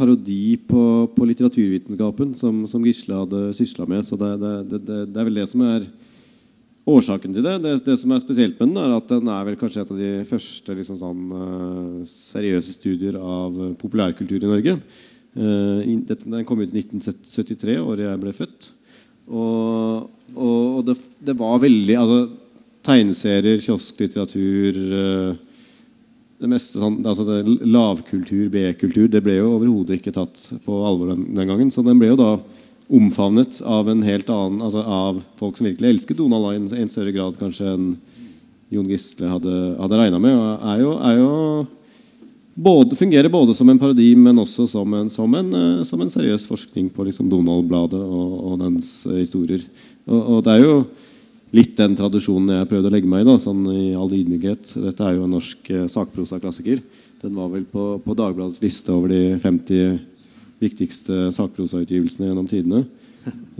parodi på, på litteraturvitenskapen som, som, Gisle hadde sysla med. Så det, det, det, det, er vel det som er årsaken til det. Det, som er spesielt med den, er at den er vel kanskje et av de første liksom sånn, uh, seriøse studier av populærkultur i Norge. Uh, den kom ut i 1973, året jeg ble født. Og, og det, var veldig altså, Tegneserier, kiosklitteratur uh, det meste sånn, altså det, Lavkultur, B-kultur, det ble jo overhodet ikke tatt på alvor den, den, gangen. Så den ble jo da omfavnet av en helt annen altså av folk som virkelig elsket Donald i en, en større grad kanskje enn Jon Gisle hadde, hadde regna med. Og er jo, er jo både, fungerer både som en parodi, men også som en, som en, uh, som en seriøs forskning på liksom Donald-bladet og, og, dens uh, historier. Og, og, det er jo litt den tradisjonen jeg prøvde å legge meg i. da, sånn i all ydmykhet. Dette er jo en norsk eh, sakprosaklassiker. Den var vel på, på, Dagbladets liste over de 50 viktigste sakprosautgivelsene gjennom tidene.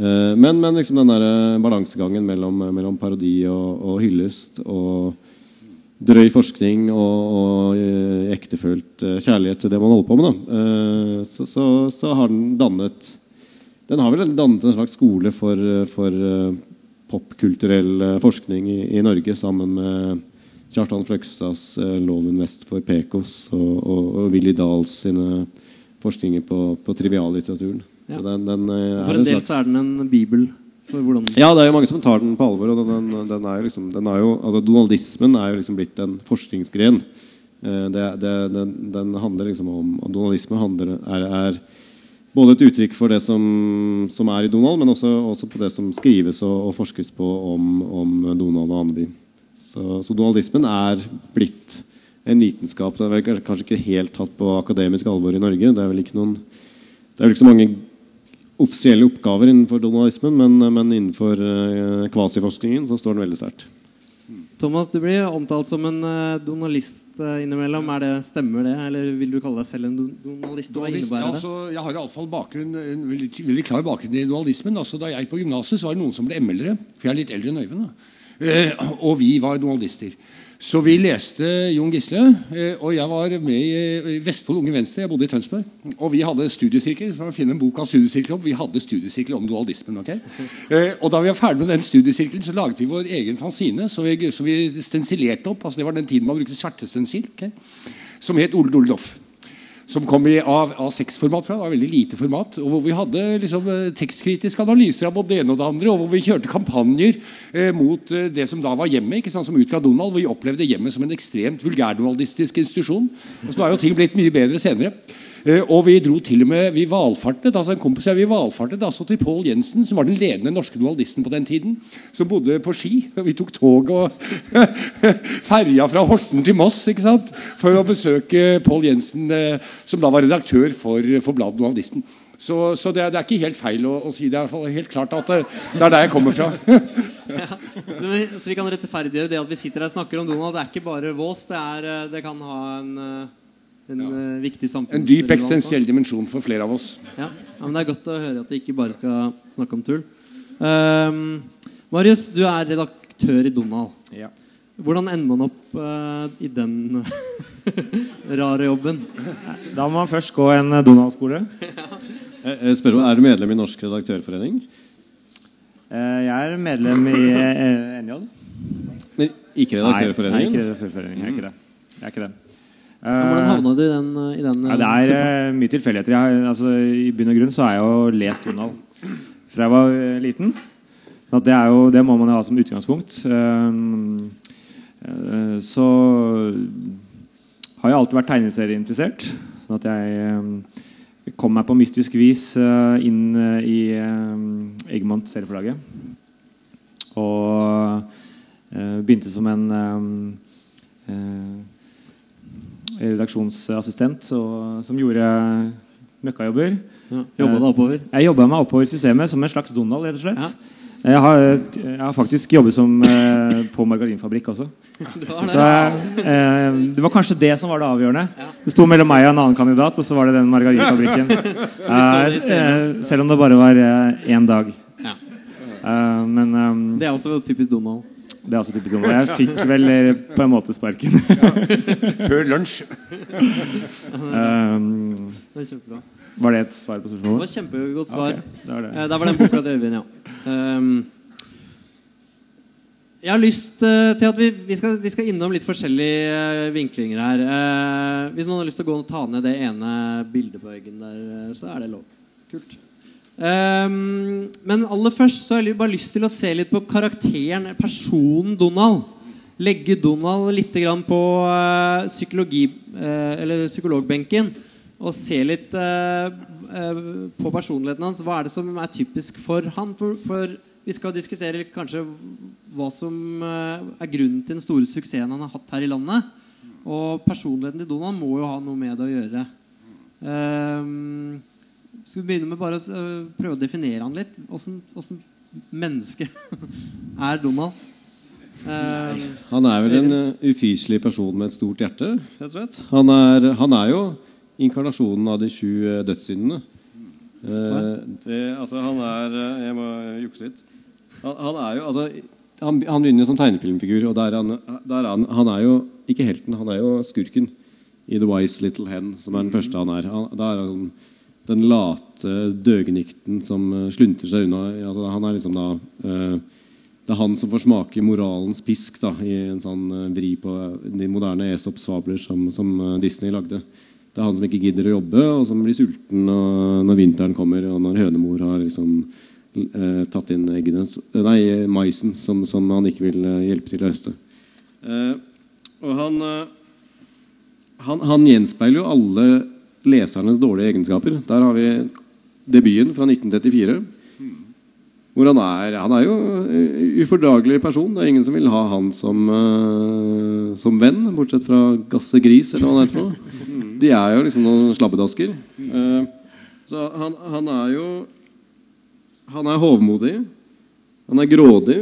Eh, men, men liksom den der balansegangen mellom, mellom parodi og, og hyllest og drøy forskning og, og eh, ektefølt kjærlighet til det man holder på med, da, så, så, så, har den dannet Den har vel dannet en slags skole for, for popkulturell eh, forskning i, i, Norge sammen med Kjartan Fløgstads eh, 'Loven vest for Pekos' og, og, og Willy Dahls sine forskninger på, på triviallitteraturen. Ja. Den, den eh, for en, del så er den en bibel. Ja, det er jo mange som tar den på alvor. og den, den er liksom, den er jo, altså Donaldismen er jo liksom blitt en forskningsgren. Det, det, den, den, handler liksom om Donaldisme handler, er, er både et uttrykk for det som, som er i Donald, men også, også, på det som skrives og, og forskes på om, om, Donald og Andeby. Så, så, donaldismen er blitt en vitenskap. Den er kanskje, kanskje, ikke helt tatt på akademisk alvor i Norge. Det er vel ikke, noen, det er vel ikke så mange offisielle oppgaver innenfor donaldismen, men, men innenfor eh, kvasiforskningen så står den veldig sterkt. Thomas, du blir omtalt som en uh, donalist uh, innimellom. Er det, stemmer det, eller vil du kalle deg selv en donalist? donalist altså, jeg har iallfall bakgrunn, en veldig, veldig, klar bakgrunn i donalismen. Altså, da jeg på gymnaset, var det noen som ble ML-ere. For jeg er litt eldre enn Øyvind. Eh, og vi var donalister. Så vi leste Jon Gisle, eh, og jeg var med i Vestfold Unge Venstre. Jeg bodde i Tønsberg. Og vi hadde studiesirkel. Så finne en bok av studiesirkel opp. Vi hadde studiesirkel om dualismen. Okay? Eh, og da vi var ferdig med den studiesirkelen, så laget vi vår egen fanzine. Så vi, så vi stensilerte opp. altså Det var den tiden man brukte svertestensil. Okay? Som het Ole Dole Doff som kom i A6-format. Det var veldig lite format. og Hvor vi hadde liksom, eh, tekstkritiske analyser av både det ene og det andre. Og hvor vi kjørte kampanjer eh, mot eh, det som da var hjemmet, ikke sant, som utga Donald. Hvor vi opplevde hjemmet som en ekstremt vulgærdonaldistisk institusjon. Og så er jo ting blitt mye bedre senere. Eh, og vi dro til og med Vi valfartet altså en kompis vi valfartet altså til Pål Jensen, som var den ledende norske dualisten på den tiden. Som bodde på Ski. og Vi tok tog og ferja fra Horten til Moss ikke sant? for å besøke Pål Jensen, eh, som da var redaktør for, for bladet Dualisten. Så, så det, er, det, er, ikke helt feil å, å, si. Det er helt klart at det, det er der jeg kommer fra. ja, så, vi, så, vi, kan rettferdiggjøre det at vi sitter her og snakker om Donald. Det er ikke bare vås. Det, er, eh, det kan ha en en ja. uh, viktig En dyp eksistensiell dimensjon for flere av oss. Ja. ja. men Det er godt å høre at vi ikke bare skal snakke om tull. Um, Marius, du er redaktør i Donald. Ja. Hvordan ender man opp uh, i den rare jobben? Da må man først gå en eh, Donald-skole. ja. Spør, er du medlem i Norsk redaktørforening? Jeg er medlem i NJ. Men ikke redaktørforeningen? Nei, ikke redaktørforeningen. Jeg er ikke det. Jeg er ikke det. Hvordan havna du i den? I den ja, det er suppa? Eh, mye tilfeldigheter. Altså, I bunn og grunn så har jeg jo lest Donald fra jeg var eh, liten. Så det, jo, det, må man jo ha som utgangspunkt. Eh, så har jeg alltid vært tegneserieinteressert. Sånn at jeg kom meg på mystisk vis inn i Egmont serieforlaget. Og begynte som en redaksjonsassistent og, som gjorde møkkajobber. Ja, jobba deg oppover? Jeg jobba meg oppover i systemet som en slags Donald. rett og slett. Ja. Jeg, har, jeg, har, faktisk jobbet som, eh, på margarinfabrikk også. det, var det. Så, eh, det var kanskje det som var det avgjørende. Ja. Det sto mellom meg og en annen kandidat, og så var det den margarinfabrikken. eh, selv om det bare var én eh, dag. men, um, det er også typisk Donald. Det er også typisk Donald. Jeg fikk vel eh, på en måte sparken. Før lunsj. um, Det er kjempebra. var det et svar på Det spørsmålet? var kjempegodt svar. Okay, det var det. Eh, Der var den boka til Øyvind, ja. Um, jeg har lyst eh, til at vi, vi, skal, vi skal innom litt forskjellige vinklinger her. Uh, hvis noen har lyst til å gå og ta ned det ene bildet på veggen der, så er det lov. Kult. Ehm, men aller først så har jeg bare lyst til å se litt på karakteren, personen Donald. Legge Donald litt på uh, psykologi, uh, psykologbenken og se litt uh, på personligheten hans. Hva er det som er typisk for han? For, for vi skal diskutere kanskje hva som er grunnen til den store suksessen han har hatt her i landet. Og personligheten til Donald må jo ha noe med det å gjøre. Ehm, skal vi begynne med bare å prøve å definere han litt? Åssen menneske er Donald? Ehm, Han er vel en uh, ufyselig person med et stort hjerte. rett og slett. Han er, han er jo inkarnasjonen av de sju uh, dødssyndene. Eh, det, altså, han er Jeg må jukse litt. Han, han er jo altså, han, han begynner jo som tegnefilmfigur, og der er han, der er han, han er jo ikke helten, han er jo skurken i The Wise Little Hen, som er den første han er. Han, da er han sånn, den late døgnikten som slunter sluntrer seg unna. Altså, han er liksom da uh, det er han som får smake moralens pisk da, i en sånn uh, vri på de moderne Esops fabler som, som eh, Disney lagde. Det er han som ikke gidder å jobbe, og som blir sulten når, når vinteren kommer, og når hønemor har liksom, uh, tatt inn eggene, eh, nei, maisen som, som han ikke vil eh, hjelpe til å høste. Eh, og han, eh, han, han gjenspeiler jo alle lesernes dårlige egenskaper. Der har vi debuten fra 1934. Hvor han er Han er jo en ufordragelig person. Det er ingen som vil ha han som, uh, som venn, bortsett fra Gasse Gris, eller hva han heter. for. De er jo liksom noen slabbedasker. Uh, så han, han er jo Han er hovmodig. Han er grådig.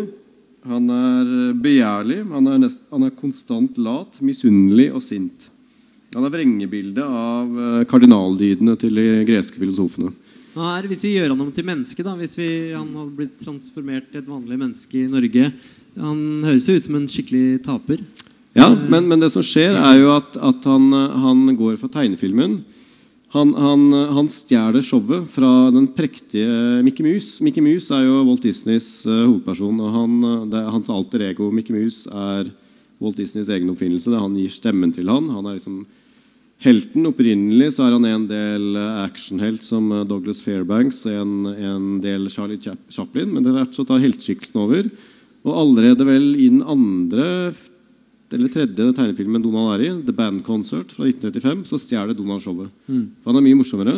Han er begjærlig. Han er, nest, han er konstant lat, misunnelig og sint. Han er vrengebildet av eh, kardinaldydene til de greske filosofene. Han er, hvis vi gjør han om til menneske, da, hvis vi, han hadde blitt transformert til et vanlig menneske i Norge Han høres jo ut som en skikkelig taper. Ja, men, men det som skjer, er jo at, at han, han går fra tegnefilmen. Han, han, han stjeler showet fra den prektige Mickey Mouse. Mickey Mouse er jo Walt Disneys eh, hovedperson. og han, det Hans alter ego Mickey Mouse er Walt Disneys egen oppfinnelse. Det han gir stemmen til han. Han er liksom helten. Opprinnelig så er han en del actionhelt som Douglas Fairbanks, en, en del Charlie Chaplin, men etter hvert så tar helteskikkelsen over. Og allerede vel i den andre eller tredje tegnefilmen Donald er i, The Band Concert fra 1935, så stjeler Donald showet. For han er mye morsommere.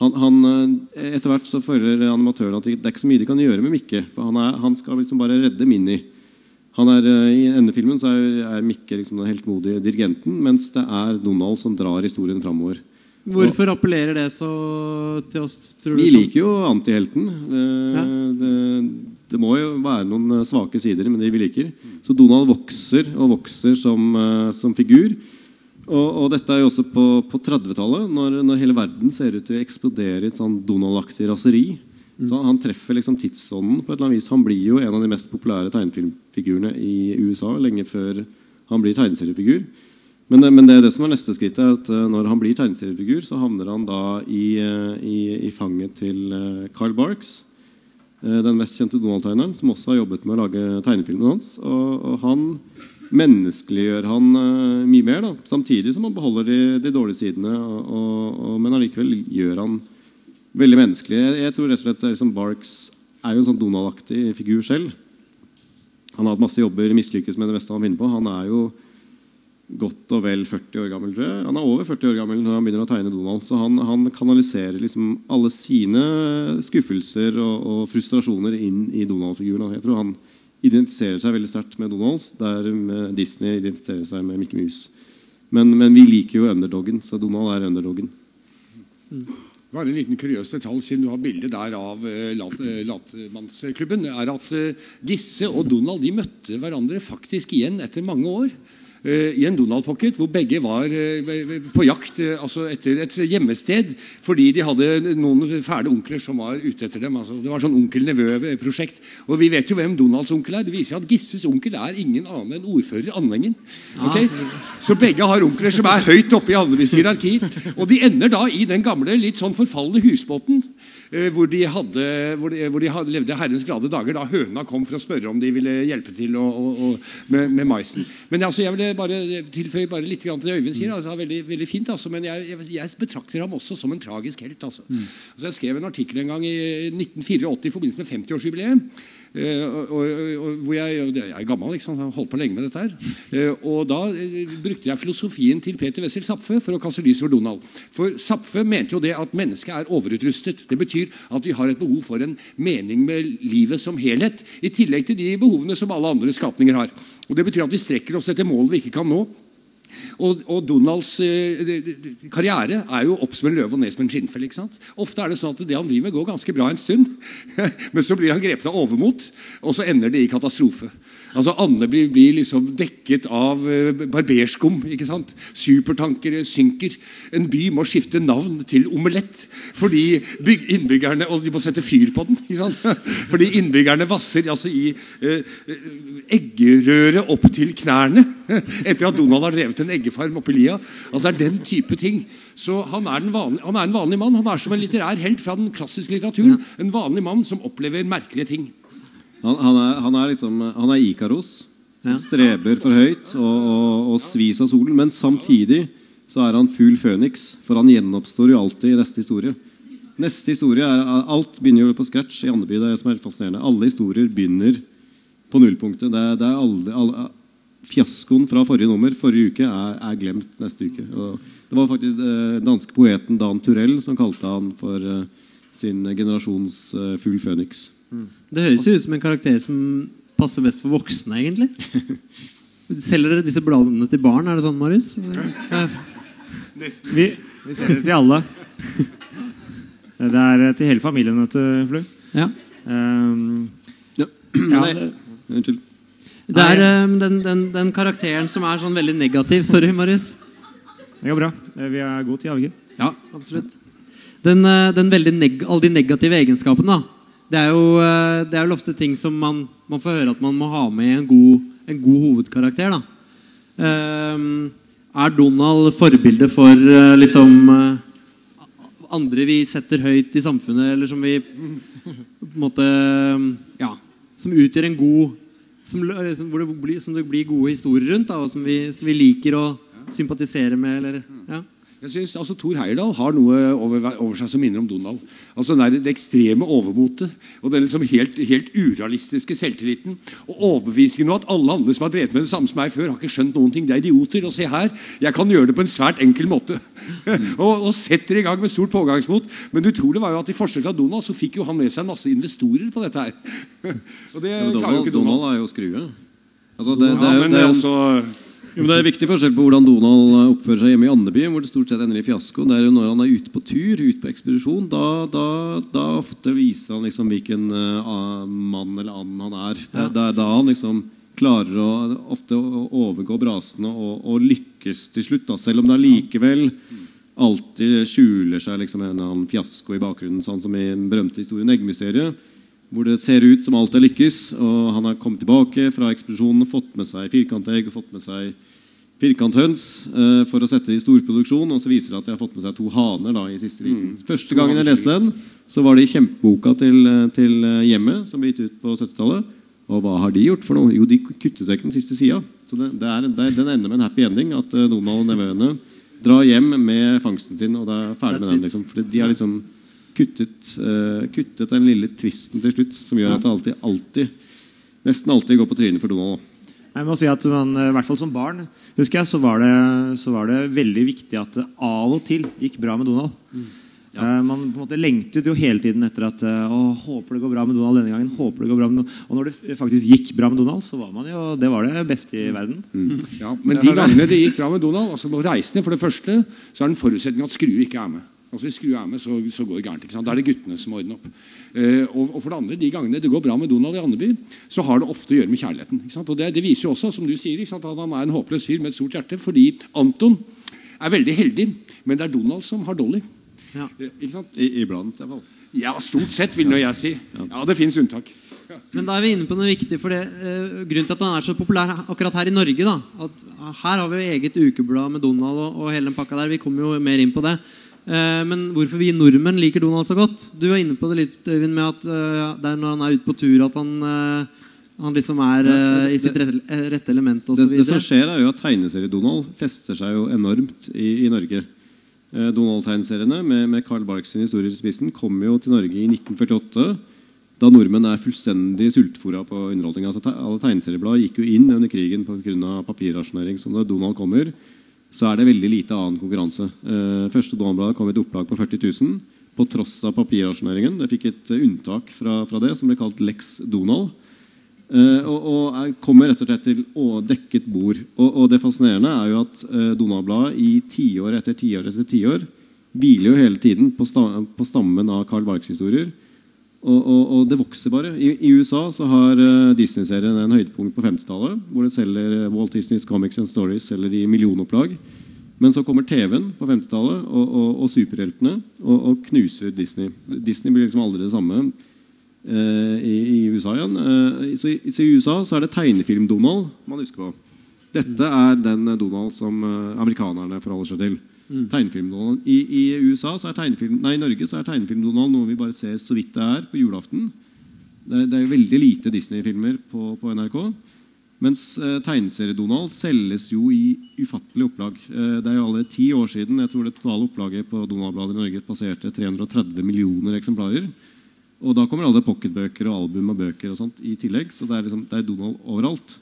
Han, han, eh, etter hvert så føler animatøren at det er ikke så mye de kan gjøre med Mikke. For han, er, han skal liksom bare redde Minnie. Han er, eh, I denne filmen så er, Mikke liksom den heltmodige dirigenten, mens det er Donald som drar historien framover. Hvorfor appellerer det så til oss? tror du? Vi liker jo antihelten. Eh, Ja. Det, det må jo være noen eh, svake sider med de vi liker. Så Donald vokser og vokser som, som figur. Og, og dette er jo også på, på 30-tallet, når, når hele verden ser ut til å eksplodere i et sånn Donald-aktig raseri. Så han treffer liksom tidsånden på et eller annet vis. Han blir jo en av de mest populære tegnefilmfigurene i USA lenge før han blir tegneseriefigur. Men, men det, det som er neste skritt er at eh, når han blir tegneseriefigur, så havner han da i, eh, i, i fanget til Carl Barks. eh, Den mest kjente Donald-tegneren, som også har jobbet med å lage tegnefilmen hans. Og, og han menneskeliggjør han mye mer, da, samtidig som han beholder de, de dårlige sidene. Og, og, men allikevel gjør han veldig menneskelig. Jeg, tror rett og slett liksom Barks er jo en sånn Donald-aktig figur selv. Han har hatt masse jobber, mislykkes med det meste han finner på. Han er jo godt og vel 40 år gammel. tror jeg. Han er over 40 år gammel når han begynner å tegne Donald. Så han, han kanaliserer liksom alle sine skuffelser og, og frustrasjoner inn i Donald-figuren. Jeg tror han identifiserer seg veldig sterkt med Donalds, der Disney identifiserer seg med Mickey Mouse. Men, men vi liker jo underdogen, så Donald er underdoggen. Bare en liten kuriøs detalj, siden du har bilde der av eh, eh, Latmannsklubben, er at eh, Gisse og Donald de møtte hverandre faktisk igjen etter mange år. Eh, i en Donald Pocket hvor begge var eh, på jakt eh, altså etter et hjemmested fordi de hadde noen fæle onkler som var ute etter dem. Altså, det var sånn onkel-nevø-prosjekt. Og vi vet jo hvem Donalds onkel er. Det viser at Gisses onkel er ingen annen enn ordfører Andengen. Okay? Så begge har onkler som er høyt oppe i Andebys hierarki. Og de ender da i den gamle, litt sånn forfalne husbåten. Eh, hvor de, hadde, hvor, de, hvor de hadde, levde herrens glade dager da høna kom for å spørre om de ville hjelpe til å, å, å, med, med, maisen. Men altså, jeg vil bare tilføye bare litt til det Øyvind sier. Altså, veldig, veldig fint, altså, Men jeg, jeg, jeg, betrakter ham også som en tragisk helt. Altså. Mm. Altså, jeg skrev en artikkel en gang i 1984 i forbindelse med 50-årsjubileet. Eh, og, og, hvor jeg, jeg er gammel, liksom, jeg har holdt på lenge med dette. her eh, Og Da eh, brukte jeg filosofien til Peter Wessel Zapfe for å kaste lys over Donald. For Zapfe mente jo det at mennesket er overutrustet. Det betyr at vi har et behov for en mening med livet som helhet. I tillegg til de behovene som alle andre skapninger har. Og Det betyr at vi strekker oss etter mål vi ikke kan nå. Og, og Donalds eh, karriere er jo opp som en løve og ned som en skinnfell. ikke sant? Ofte er det sånn at det han driver med, går ganske bra en stund. Men så blir han grepet av overmot, og så ender det i katastrofe. Altså Anne blir, blir liksom dekket av uh, barberskum. ikke sant? Supertankere synker. En by må skifte navn til omelett fordi innbyggerne Og de må sette fyr på den. ikke sant? Fordi innbyggerne vasser altså i eh, eggerøre opp til knærne etter at Donald har drevet en eggefarm oppe i lia. Altså det er den type ting. Så han er, vanlige, han er, en vanlig mann. Han er som en litterær helt fra den klassiske litteraturen. En vanlig mann som opplever merkelige ting. Han, han, er, han, er, liksom, han er Ikaros, som ja. streber for høyt og, og, og svis av solen. Men samtidig så er han full føniks, for han gjenoppstår jo alltid i neste historie. Neste historie er, Alt begynner jo på scratch i Andeby. det er det som er fascinerende. Alle historier begynner på nullpunktet. Det, det er alle, alle, fiaskoen fra forrige nummer forrige uke er, er glemt neste uke. Og det var faktisk den eh, danske poeten Dan Turell som kalte han for uh, sin generasjons fugl føniks. Mm. Det høres jo ut som en karakter som passer best for voksne, egentlig. Selger dere disse bladene til barn? Er det sånn, Marius? Vi, vi selger det til alle. Det er til hele familien, vet du, Flu. Ja. Um, ja. Nei, unnskyld. Det er um, den, den, den, karakteren som er sånn veldig negativ. Sorry, Marius. Det går bra. Vi har god tid, har? Ja, absolutt. Den, den veldig neg alle de negative egenskapene, da det er jo eh, det er jo ofte ting som man, man, får høre at man må ha med i en god, en god hovedkarakter. Um, er Donald forbilde for uh, liksom uh, andre vi setter høyt i samfunnet, eller som vi på en måte Ja, som utgjør en god som, som, det, blir, som det blir gode historier rundt, da, og som vi, som vi liker å sympatisere med? Eller, ja. Jeg synes altså Thor Heyerdahl har noe over, over, seg som minner om Donald. Altså Det, det ekstreme overmotet og den liksom helt, helt, urealistiske selvtilliten. Og overbevisningen om at alle andre som har drevet med det samme som meg før, har ikke skjønt noen ting. Det er idioter. Og se her, jeg kan gjøre det på en svært enkel måte. og, og, setter i gang med stort pågangsmot. Men det utrolige var jo at i forskjell fra Donald så fikk jo han med seg en masse investorer på dette her. og det ja, Donald, Donald er jo skrue. Altså, det, det, er, det, er, også jo, det er viktig forskjell på hvordan Donald oppfører seg hjemme i Andeby, hvor det stort sett ender i fiasko. Det er jo når han er ute på tur, ute på ekspedisjon, da, da, da ofte viser han liksom hvilken uh, mann eller and han er. Det, det, er da han liksom klarer å ofte å overgå brasene og, og, lykkes til slutt. Da. Selv om det allikevel alltid skjuler seg liksom en annen fiasko i bakgrunnen, sånn som i den berømte historien 'Eggmysteriet' hvor det ser ut som alt har lykkes. og Han har kommet tilbake fra ekspedisjonen fått med seg firkantegg og fått med seg firkanthøns eh, for å sette det i storproduksjon. Og så viser det at de har fått med seg to haner da, i siste liten. Mm. Første gangen jeg leste den, så var det i kjempeboka til, eh, til eh, Hjemmet, som ble gitt ut på 70-tallet. Og hva har de gjort for noe? Jo, de kuttet vekk den siste sida. Så det, det er, det, den ender med en happy ending. At uh, Donald og nevøene drar hjem med fangsten sin, og det er ferdig med den. liksom. For de er liksom kuttet, uh, kuttet den lille tvisten til slutt, som gjør at det alltid, alltid, nesten alltid går på trynet for Donald. Jeg må si at man, i hvert fall Som barn husker jeg, så var, det, så var det veldig viktig at det av og til gikk bra med Donald. Mm. Ja. Uh, man på en måte lengtet jo hele tiden etter at å, håper det går bra med Donald denne gangen. håper det går bra med Donald. Og når det faktisk gikk bra med Donald, så var man jo, det var det beste i verden. Mm. Ja, Men de gangene det gikk bra med Donald, altså på reisende for det første, så er det en forutsetning at Skrue ikke er med. Altså Hvis skrua er med, så, så går det gærent. ikke sant? Da er det guttene som må ordne opp. Eh, og, og, for det andre, De gangene det går bra med Donald i Andeby, så har det ofte å gjøre med kjærligheten. ikke sant? Og Det, det viser jo også, som du sier, ikke sant, at han er en håpløs fyr med et stort hjerte. Fordi Anton er veldig heldig, men det er Donald som har Dolly. Ja. Eh, ikke sant? I, iblant, i hvert fall. Ja, stort sett, vil nå jeg si. Ja, Det fins unntak. Men da er vi inne på noe viktig. for det, eh, Grunnen til at han er så populær akkurat her i Norge da, at Her har vi jo eget ukeblad med Donald og, og hele den pakka der. Vi kommer jo mer inn på det. Eh, men hvorfor vi nordmenn liker Donald så godt Du var inne på det litt, Øyvind, med at eh, det er når han er ute på tur at han, eh, han liksom er eh, i sitt rette, rette element Det, osv. det som skjer, er jo at tegneserie-Donald fester seg jo enormt i, i Norge. Donald-tegneseriene med, med Carl Barks sin historie i spissen kom jo til Norge i 1948. Da nordmenn er fullstendig sultfòra på underholdning. Altså, alle tegneserieblad gikk jo inn under krigen pga. papirrasjonering. Så da Donald kommer, så er det veldig lite annen konkurranse. Eh, første Donald-bladet kom i et opplag på 40 000 på tross av papirrasjoneringen. Det fikk et unntak fra, fra det, som ble kalt Lex Donald. Eh, og, og er- kommer rett og slett til å dekket bord. Og, og det fascinerende er jo at eh, Donald-bladet i tiår etter tiår etter tiår hviler jo hele tiden på, stammen av Carl Barks historier. Og, og, og det vokser bare. I, i USA så har uh, Disney-serien en høydepunkt på 50-tallet. Hvor det selger eh, Walt Disneys Comics and Stories selger i millionopplag. Men så kommer TV-en på 50-tallet og, og, superheltene og, knuser Disney. Disney blir liksom aldri det samme uh, i, i USA igjen. Uh, så, i, så I USA så er det tegnefilm-Donald man husker på. Dette er den Donald som amerikanerne forholder seg til. Tegnefilm-Donald. I, I USA så er tegnefilm, nei, i Norge så er tegnefilm-Donald noe vi bare ser så vidt det er på julaften. Det det er veldig lite Disney-filmer på, på NRK. Mens eh, tegneserie-Donald selges jo i ufattelig opplag. Eh, det er jo alle ti år siden jeg tror det totale opplaget på Donald-bladet i Norge passerte 330 millioner eksemplarer. Og da kommer alle pocketbøker og album og bøker og sånt i tillegg. Så det er, liksom, det er Donald overalt.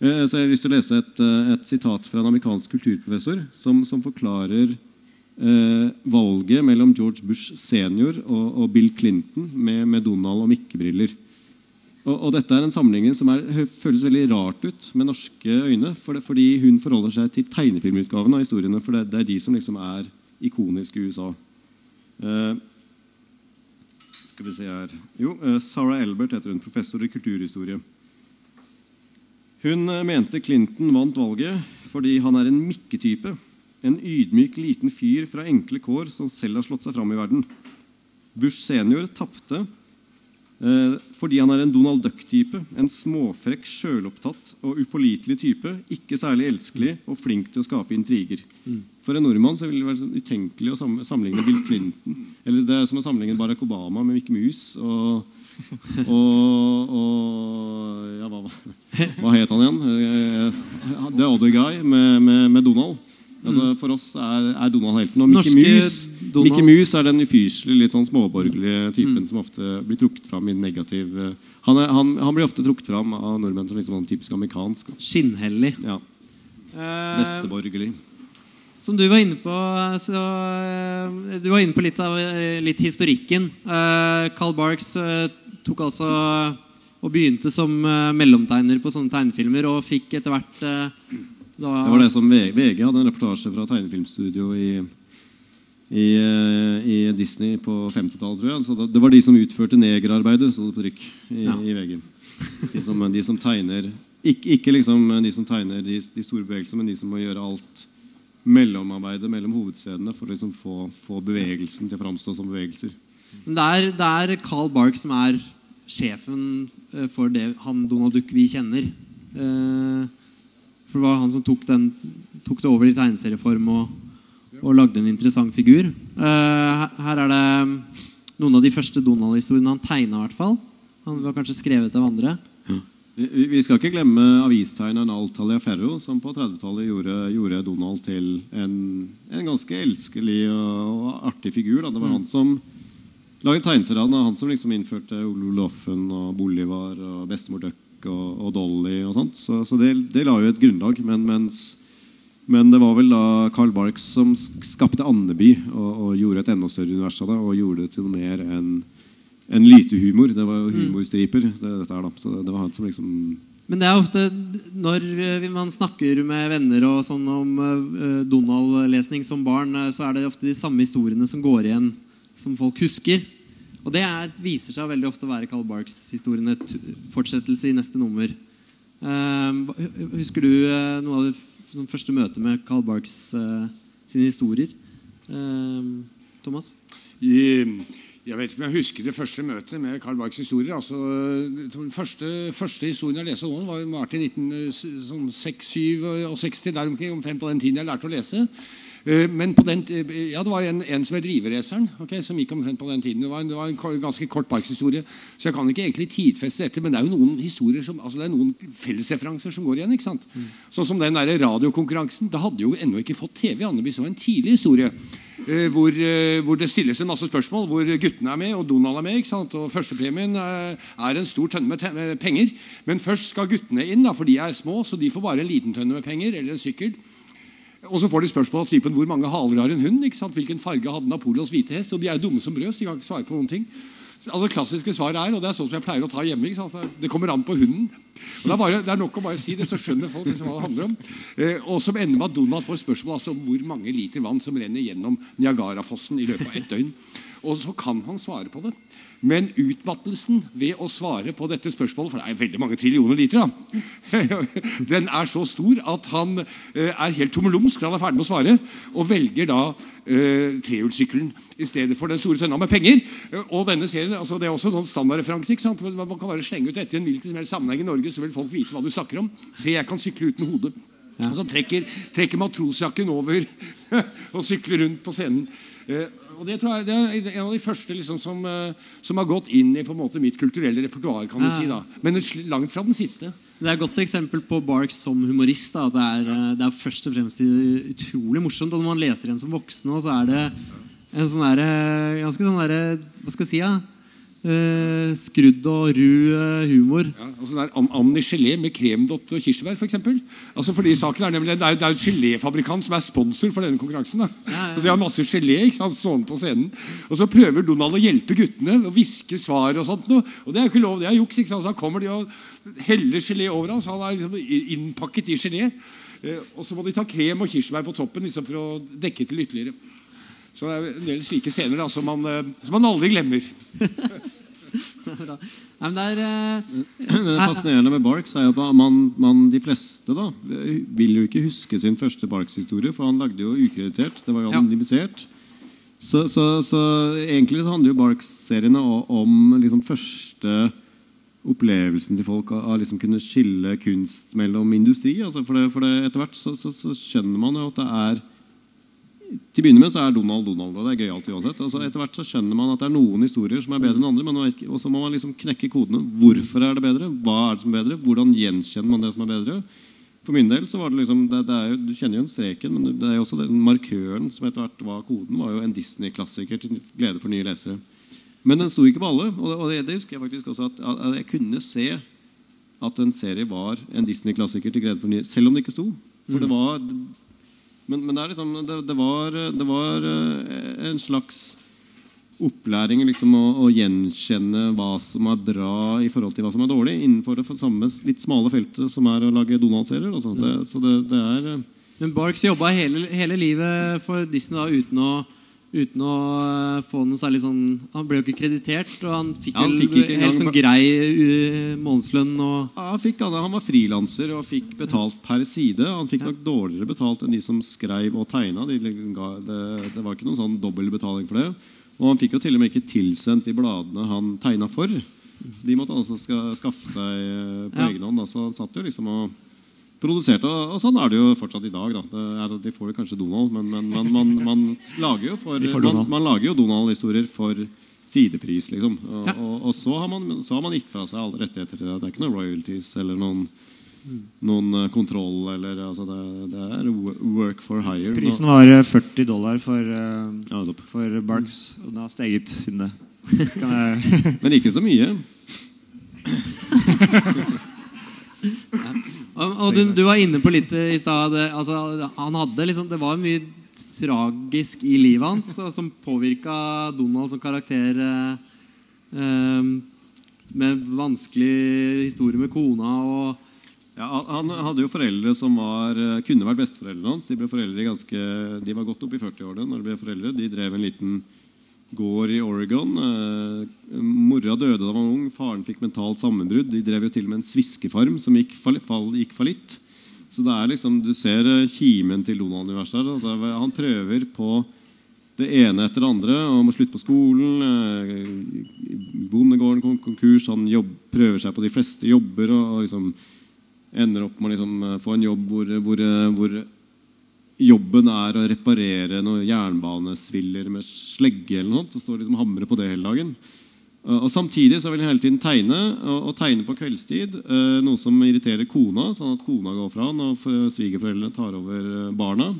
Eh, Så jeg har lyst til å lese et, eh, et sitat fra en amerikansk kulturprofessor som, som forklarer eh, valget mellom George Bush senior og, og Bill Clinton med, med Donald og mikkebriller. Og, og dette er en sammenligning som er, føles veldig rart ut med norske øyne. For det, fordi hun forholder seg til tegnefilmutgaven av historiene. For det, det er de som liksom er ikoniske i USA. Eh, skal vi se her Jo, eh, Sarah Elbert heter hun. Professor i kulturhistorie. Hun eh, mente Clinton vant valget fordi han er en mikketype. En ydmyk liten fyr fra enkle kår som selv har slått seg fram i verden. Bush senior tapte eh, fordi han er en Donald Duck-type. En småfrekk, sjølopptatt og upålitelig type. Ikke særlig elskelig og flink til å skape intriger. For en nordmann så ville det være sånn utenkelig å sam- sammenligne Bill Clinton Eller det er som å sammenligne Barack Obama med Mickey Mouse. Og, og, og ja, hva, hva het han igjen? Eh, The Other Guy med, med, med Donald. Altså, for oss er, er Donald helten. Og Mickey Mouse, Mickey Mouse er den ufyselige, litt sånn småborgerlige typen som ofte blir trukket fram i negativ eh, han, er, han, han blir ofte trukket fram av nordmenn som liksom sånn typisk amerikansk. Skinnhellig. Ja, Eh, Besteborgerlig. Som du var inne på så, eh, Du var inne på litt av eh, litt historikken. Eh, Carl Barks eh, tok altså og begynte som eh, mellomtegner på sånne tegnefilmer og fikk etter hvert eh, da, Det var det som VG, hadde en reportasje fra tegnefilmstudio i, i, eh, i Disney på 50-tallet, tror jeg. Så det, det var de som utførte negerarbeidet, sto det på trykk i, Ja. i VG. De som, de som tegner Ikke, ikke liksom de som tegner de, de store bevegelsene, men de som må gjøre alt mellomarbeidet mellom hovedscenene for å liksom få, få bevegelsen til å framstå som bevegelser. Men det er, det er Carl Bark som er sjefen eh, for det han Donald Duck vi kjenner. Eh, For det var han som tok, den, tok det over i tegneserieform og, og lagde en interessant figur. Eh, her- er det noen av de første Donald-historiene han tegna. i hvert fall. Han var kanskje skrevet av andre. Vi, vi skal ikke glemme avistegneren Al Taliaferro, som på 30-tallet gjorde, gjorde Donald til en, en ganske elskelig og, og artig figur. Da. Det var han som laget tegneserier. Det var Han som liksom innførte Ole Loffen og Bolivar og Bestemor Duck og, og Dolly og sånt. Så, så det, det la jo et grunnlag. Men, mens, men det var vel da Carl Barks som skapte Andeby og, og gjorde et enda større univers av det. Og gjorde det til noe mer enn en lytehumor. Det var jo humorstriper. Det, dette her da. Så det, det var han som liksom Men det er ofte når eh, man snakker med venner og sånn om uh, Donald-lesning som barn, så er det ofte de samme historiene som går igjen, som folk husker. Og det er, viser seg veldig ofte å være Carl Barks-historiene. Fortsettelse i neste nummer. Uh, husker du uh, noe av det første møtet med Carl Barks uh, sine historier? Thomas? I, jeg vet ikke om jeg husker det første møtet med Carl Barks historier. Altså, den første, første historien jeg leste om, var, var til 1967 sånn der omtrent på den tiden jeg lærte å lese. Eh, men på den, ja, det var en, en som het Riveraceren, okay, som gikk omtrent på den tiden. Det var, en, det var en ganske kort parkshistorie, så jeg kan ikke egentlig tidfeste dette. Men det er jo noen historier som, altså det er noen fellesreferanser som går igjen. ikke sant? Mm. Sånn som den der radiokonkurransen. Det hadde jo ennå ikke fått TV. i Andeby, Det var en tidlig historie. Eh, hvor, eh, hvor, det stilles en masse spørsmål, hvor guttene er med, og Donald er med. ikke sant? Og Førstepremien eh, er en stor tønne med, med penger. Men først skal guttene inn, da, for de er små, så de får bare en liten tønne med penger eller en sykkel. Og så får de spørsmål av typen hvor mange haler har en hund. ikke sant? Hvilken farge hadde Napoleons hvite hest? Og de er dumme som brød, de kan ikke svare på noen ting. Altså klassiske svar er, og det er sånn som jeg pleier å ta hjemme ikke sant? Det kommer an på hunden. Og det, er bare, det er nok å bare si det, så skjønner folk liksom hva det handler om. Eh, og som ender med at Donald får spørsmål altså, om hvor mange liter vann som renner gjennom Niagarafossen i løpet av et døgn. Og så kan han svare på det. Men utmattelsen ved å svare på dette spørsmålet For det er veldig mange trillioner liter. da, Den er så stor at han eh, er helt tommelumsk når han er ferdig med å svare, og velger da eh, trehjulssykkelen i stedet for den store tønna med penger. Og denne serien, altså Det er også en standardreferanse. ikke sant? Man kan bare slenge ut dette i en hvilken som helst sammenheng i Norge, så vil folk vite hva du snakker om. Se, jeg kan sykle uten hode. Ja. Og så trekker, trekker matrosjakken over og sykler rundt på scenen. Eh, og Det tror jeg det er en av de første liksom, som, uh, som, har gått inn i på en måte mitt kulturelle repertoar. kan du si da. Men langt fra den siste. Det er et godt eksempel på Barks som humorist. Da. Det, er, eh, det er først og fremst utrolig morsomt. Og når man leser igjen som voksen, så er det en sånn der, eh, ganske sånn der, Hva skal jeg si? Ja? Uh, skrudd og ru eh, humor. Ja, altså der Annie Gelé med kremdott og kirsebær, f.eks. For eksempel. altså fordi saken er nemlig, Det er jo et geléfabrikant som er sponsor for denne konkurransen. da. Ja, ja. Altså De har masse gelé ikke sant, stående på scenen. Og så prøver Donald å hjelpe guttene å hviske svar. Og sånt. Og det er jo ikke lov, det er juks. ikke sant, Så kommer de og heller gelé over ham, så han er liksom innpakket i gelé. Eh, og så må de ta krem og kirsebær på toppen liksom for å dekke til ytterligere. Så det er en del slike scener da, som, man, eh, som man aldri glemmer. Nei, det, er, uh, det fascinerende med Barks er at man, man, de fleste da, vil jo ikke huske sin første Barks-historie, for han lagde jo ukreditert. Det var jo anonymisert. Så, så, så, egentlig så handler jo Barks-seriene om liksom første opplevelsen til folk av å liksom kunne skille kunst mellom industri. Altså for, det, for det, etter hvert så, så, skjønner man jo at det er til å begynne med så er Donald Donald. og det er gøy alltid uansett. Altså, etter hvert så skjønner man at det er noen historier som er bedre enn andre. men Og så må man liksom knekke kodene. Hvorfor er det bedre? Hva er det som er bedre? Hvordan gjenkjenner man det som er bedre? For min del så var det liksom det, det jo, Du kjenner jo en streken, men det er jo også den markøren som etter hvert var koden, var jo en Disney-klassiker til glede for nye lesere. Men den sto ikke på alle. Og det, det husker jeg faktisk også at, at jeg kunne se at en serie var en Disney-klassiker til glede for nye selv om det ikke sto. For det mm. var men, men det, liksom, det, det, var, det, var, eh, en slags opplæring liksom, å, å, gjenkjenne hva som er bra i forhold til hva som er dårlig, innenfor det samme litt smale feltet som er å lage Donald-serier. Altså. så det, er eh, Men Barks jobba hele, hele, livet for Disney da, uten å uten å eh, få noe særlig sånn Han ble jo ikke kreditert, og han fikk, ja, han fikk vel helt sånn grei uh, månedslønn. Og... Ja, han, han var frilanser og fikk betalt per side. Han fikk nok dårligere betalt enn de som skrev og tegna. De, det, det, var ikke noen sånn dobbel betaling for det. Og han fikk jo til og med ikke tilsendt de bladene han tegna for. De måtte altså skaffe seg eh, på ja. egen hånd. Så han satt jo liksom og produsert. Og, sånn er det jo fortsatt i dag. Det, altså, de får jo kanskje Donald, men, men, man, man, man, lager jo for, man, man lager jo Donald-historier for sidepris, liksom. Og, ja. og, og så, har man, så, har man, gitt fra seg alle rettigheter til det. Det er ikke noen royalties eller noen, noen uh, kontroll. Eller, altså det, det, er work for hire. Prisen var 40 eh, dollar for, uh, ja, for Barks, og den har steget siden det. Men ikke så mye. ja. Og du, du, var inne på litt i stad altså, Han hadde liksom Det var mye tragisk i livet hans som påvirka Donald som karakter. Eh, med vanskelig historie med kona og Ja, han hadde jo foreldre som var, eh, kunne vært besteforeldrene hans. De ble foreldre ganske, de var godt oppe i 40-årene når de ble foreldre. De drev en liten gård i Oregon. Eh, mora døde da han var ung. Faren fikk mentalt sammenbrudd. De drev jo til og med en sviskefarm som gikk, fall, gikk fallitt. Så det er liksom, du ser eh, kimen til Donald-universet her. Han prøver på det ene etter det andre. Han må slutte på skolen. Eh, bondegården kom konkurs. Han jobb, prøver seg på de fleste jobber. og liksom ender opp med å liksom eh, få en jobb hvor, hvor, hvor, jobben er å reparere noen jernbanesviller med slegge. eller noe, og står liksom hamre på det hele dagen. Og Samtidig så vil han hele tiden tegne, og, tegne på kveldstid. Eh, noe som irriterer kona, sånn at kona går fra han, og svigerforeldrene tar over barna.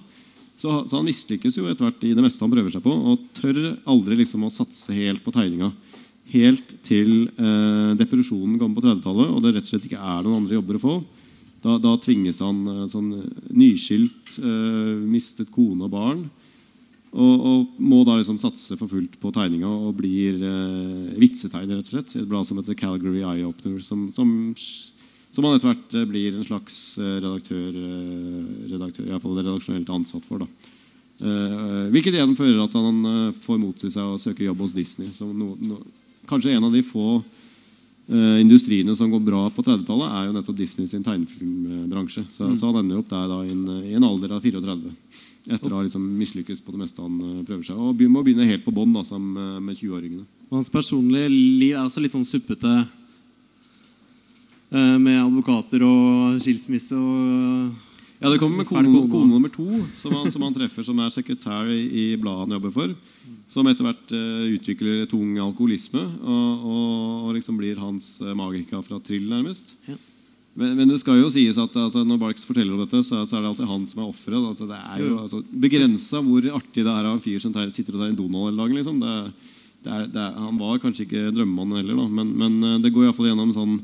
Så, så, han mislykkes jo etter hvert i det meste han prøver seg på, og tør aldri liksom å satse helt på tegninga. Helt til eh, depresjonen kommer på 30-tallet, og det rett og slett ikke er noen andre jobber å få. Da, da tvinges han eh, sånn nyskilt, eh, mistet kone og barn. Og, og, må da liksom satse for fullt på tegninga og blir eh, vitsetegner. rett og slett Et blad som heter Calgary Eye Opener, som, som, som han etter hvert eh, blir en slags redaktør, redaktør Iallfall redaksjonelt ansatt for. da eh, Hvilket igjen fører at han får mot seg å søke jobb hos Disney. Som no, no, kanskje en av de få industriene som går bra på 30-tallet, er jo nettopp Disney sin tegnefilmbransje. Så, mm. så, han ender opp der da i en, i en alder av 34. Etter å ha liksom mislykkes på det meste han uh, prøver seg. Og må begynne helt på bånn med, med 20-åringene. Hans personlige liv er også litt sånn suppete. Uh, med advokater og skilsmisse og ja, Det kommer med kone, kone nummer to, som han, som han, treffer, som er sekretær i, i bladet han jobber for. Som etter hvert uh, utvikler tung alkoholisme og, og, og liksom blir hans uh, magika fra Trill, nærmest. Ja. Men, men, det skal jo sies at altså, når Barks forteller om dette, så, så, er det alltid han som er offeret. Altså, det er jo altså, begrensa hvor artig det er av en fyr som tar, sitter og tar en Donald hele dagen. Liksom. Det, det er, det er, han var kanskje ikke drømmemannen heller, da. men, men eh, det går iallfall gjennom sånn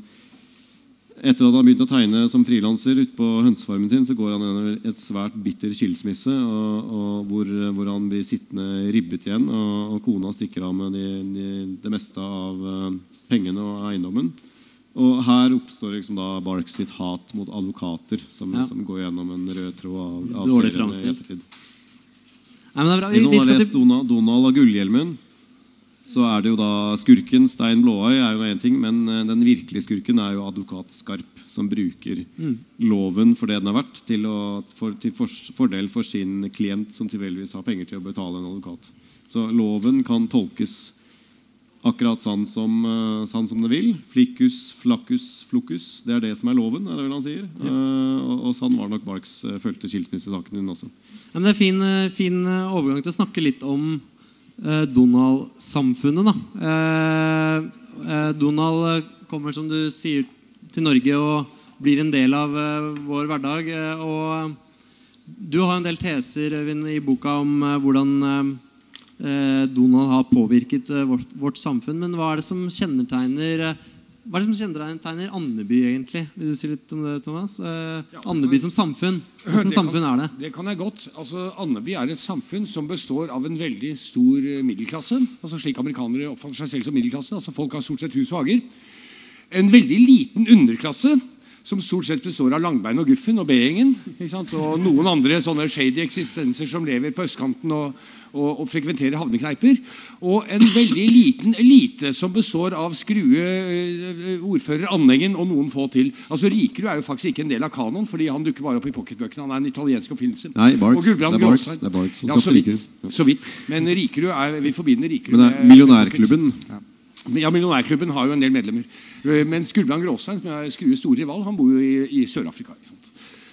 etter at han begynte å tegne som frilanser på hønsefarmen sin, så går han gjennom et svært bitter skilsmisse og, og hvor, hvor, han blir sittende ribbet igjen. Og, og kona stikker av med de, de, det meste av uh, pengene og eiendommen. Og her oppstår liksom da Barks sitt hat mot advokater, som, ja. som går gjennom en rød tråd av, av serien i ettertid. Nei, Hvis noen har lest Donald, Donald og gullhjelmen, så er det jo da skurken Stein Blåøy er jo en ting, men eh, den virkelige skurken er jo advokat Skarp, som bruker mm. loven for det den har vært, til, å, for, til for, fordel for sin klient som tilfeldigvis har penger til å betale en advokat. Så loven kan tolkes akkurat sånn som, uh, sånn som det vil. flikus, flakus, flokus. Det er det som er loven, er det vel han sier. Ja. Uh, og, og, sånn var nok Barks uh, følte skilsmissesaken din også. Ja, men det er fin, fin overgang til å snakke litt om Eh, Donald-samfunnet. Eh, eh, Donald kommer, som du sier, til Norge og blir en del av vår hverdag. og du har en del teser Øyvind, i boka om hvordan Donald har påvirket vårt, vårt, samfunn. Men hva er det som kjennetegner hva er det som kjennetegner Andeby, egentlig? Vil du si litt om det, Thomas? Eh, ja, Andeby som samfunn. Hvilket samfunn er det? Det kan jeg godt. Altså, Andeby er et samfunn som består av en veldig stor eh, middelklasse. altså Slik amerikanere oppfatter seg selv som middelklasse. altså Folk har stort sett hus og hager. En veldig liten underklasse som stort sett består av Langbein og Guffen og B-gjengen. Og noen andre sånne shady eksistenser som lever på østkanten og, og, og, frekventerer havnekneiper. Og en veldig liten elite som består av skrue uh, ordfører Andengen og noen få til. Altså Rikerud er jo faktisk ikke en del av kanoen, fordi han dukker bare opp i pocketbøkene. Han er en italiensk oppfinnelse. Nei, Barks. Det er Barks, det er Barks ja, så, vidt, så vidt. Men Rikerud er, vi forbinder Rikerud Men det er Millionærklubben. Ja. Ja, Millionærklubben har jo en del medlemmer. Eh, men Skulbrand Gråstein, som er Skrues store rival, han bor jo i, i Sør-Afrika.